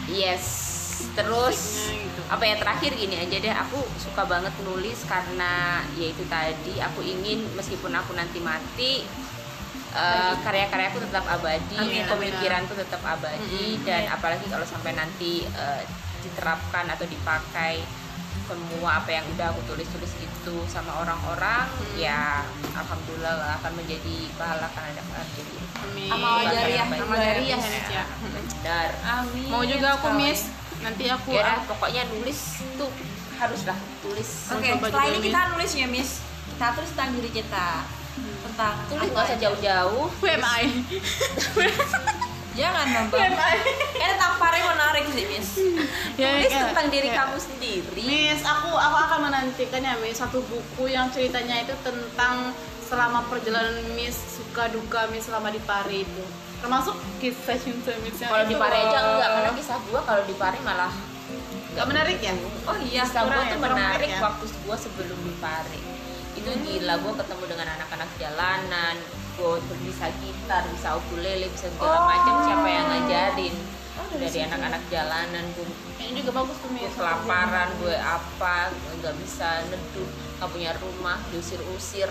Yes. terus gitu. apa ya terakhir gini aja deh aku suka banget nulis karena ya itu tadi aku ingin meskipun aku nanti mati eh, karya-karyaku tetap abadi Amin, pemikiranku tetap abadi dan apalagi kalau sampai nanti eh, diterapkan atau dipakai semua apa yang udah aku tulis-tulis itu sama orang-orang ya alhamdulillah lah akan menjadi pahala kan ada jadi Amin. Amal jariah, amal jariah ya. Amin. Mau juga aku miss. Nanti aku Ya pokoknya nulis tuh haruslah tulis. Oke, coba setelah ini kita nulis ya, Miss. Kita tulis tentang diri kita. Tentang Tulis nggak usah aja. jauh-jauh. Who am I? Jangan, Bambang. Kayaknya tampaknya menarik sih, Miss. Ya, Tulis kayak- tentang diri kayak- kamu sendiri. Miss, aku aku akan menantikan ya Miss satu buku yang ceritanya itu tentang selama perjalanan Miss suka duka Miss selama di Pari itu. Termasuk kisah cinta Miss Kalau di Pare aja enggak, karena kisah gua kalau di Pare malah Nggak menarik ya? Oh iya, kisah gua ya, tuh menarik ya? waktu gua sebelum di Pare. Itu gila gua ketemu dengan anak-anak jalanan, gua bisa gitar, bisa ukulele, bisa segala Oh. macam siapa yang ngajarin. dari Dari anak-anak jalanan gua Kayaknya juga bagus tuh gue kelaparan gue apa gue nggak bisa neduh nggak punya rumah diusir-usir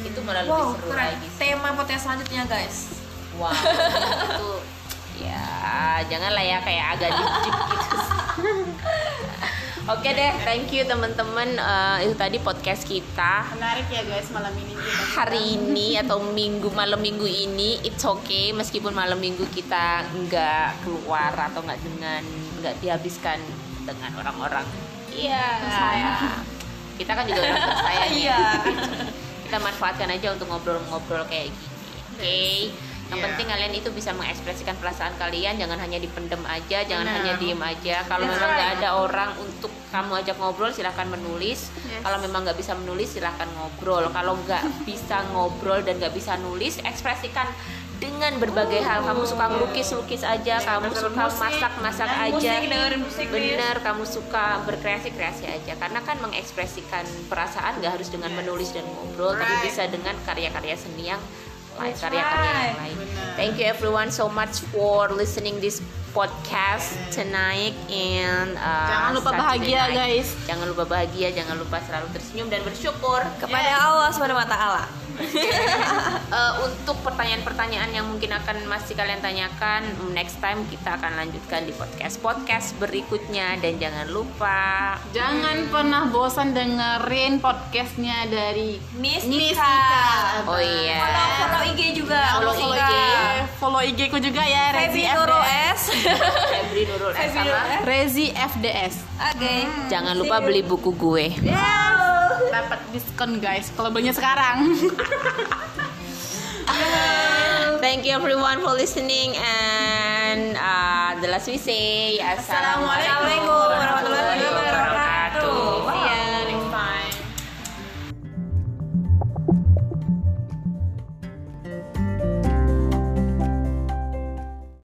itu malah lebih Wow, seru keren. lagi sih. Tema podcast selanjutnya, guys. wow itu ya janganlah ya kayak agak deep gitu Oke deh, thank you teman-teman. Eh, itu tadi podcast kita Menarik ya guys malam ini kita. hari ini atau minggu malam minggu ini. It's okay meskipun malam minggu kita nggak keluar atau nggak dengan nggak dihabiskan dengan orang-orang. Iya. Kita kan juga orang tersayang ya. Iya. Kita manfaatkan aja untuk ngobrol-ngobrol kayak gini. Oke. Yang Iya. penting kalian itu bisa mengekspresikan perasaan kalian, jangan hanya dipendem aja, jangan Benar. hanya diem aja. Kalau memang nggak right. ada orang untuk kamu ajak ngobrol, silahkan menulis. Yes. Kalau memang nggak bisa menulis, silahkan ngobrol. Kalau nggak bisa ngobrol dan nggak bisa nulis, ekspresikan dengan berbagai hal. Kamu suka ngelukis, lukis aja. Kamu dengerin suka musik, masak, masak aja. musik, dengerin musik, Miss. Bener, kamu suka berkreasi, kreasi aja. Karena kan mengekspresikan perasaan nggak harus dengan Yes. menulis dan ngobrol, tapi Right. bisa dengan karya-karya seni yang lain, karya-karya yang lain. Benar. Thank you everyone so much for listening this podcast tonight and uh, Jangan lupa bahagia night. guys. Jangan lupa bahagia, jangan lupa selalu tersenyum dan bersyukur. Kepada Allah Subhanahu wa taala. Eh, untuk pertanyaan-pertanyaan yang mungkin akan masih kalian tanyakan, next time kita akan lanjutkan di podcast podcast berikutnya dan jangan lupa Jangan pernah bosan dengerin podcastnya dari Miss Miss Ika. Ika. Oh iya. Follow, follow IG juga. Follow follow IG. IG, follow IG ku juga ya Rezi Nurul FDS. S. Febri Nurul S sama. Rezi FDS. Oke. jangan lupa beli buku gue. Dapat diskon guys kalau belinya sekarang. Thank you everyone for listening and uh, the last we say Assalamualaikum warahmatullahi wabarakatuh.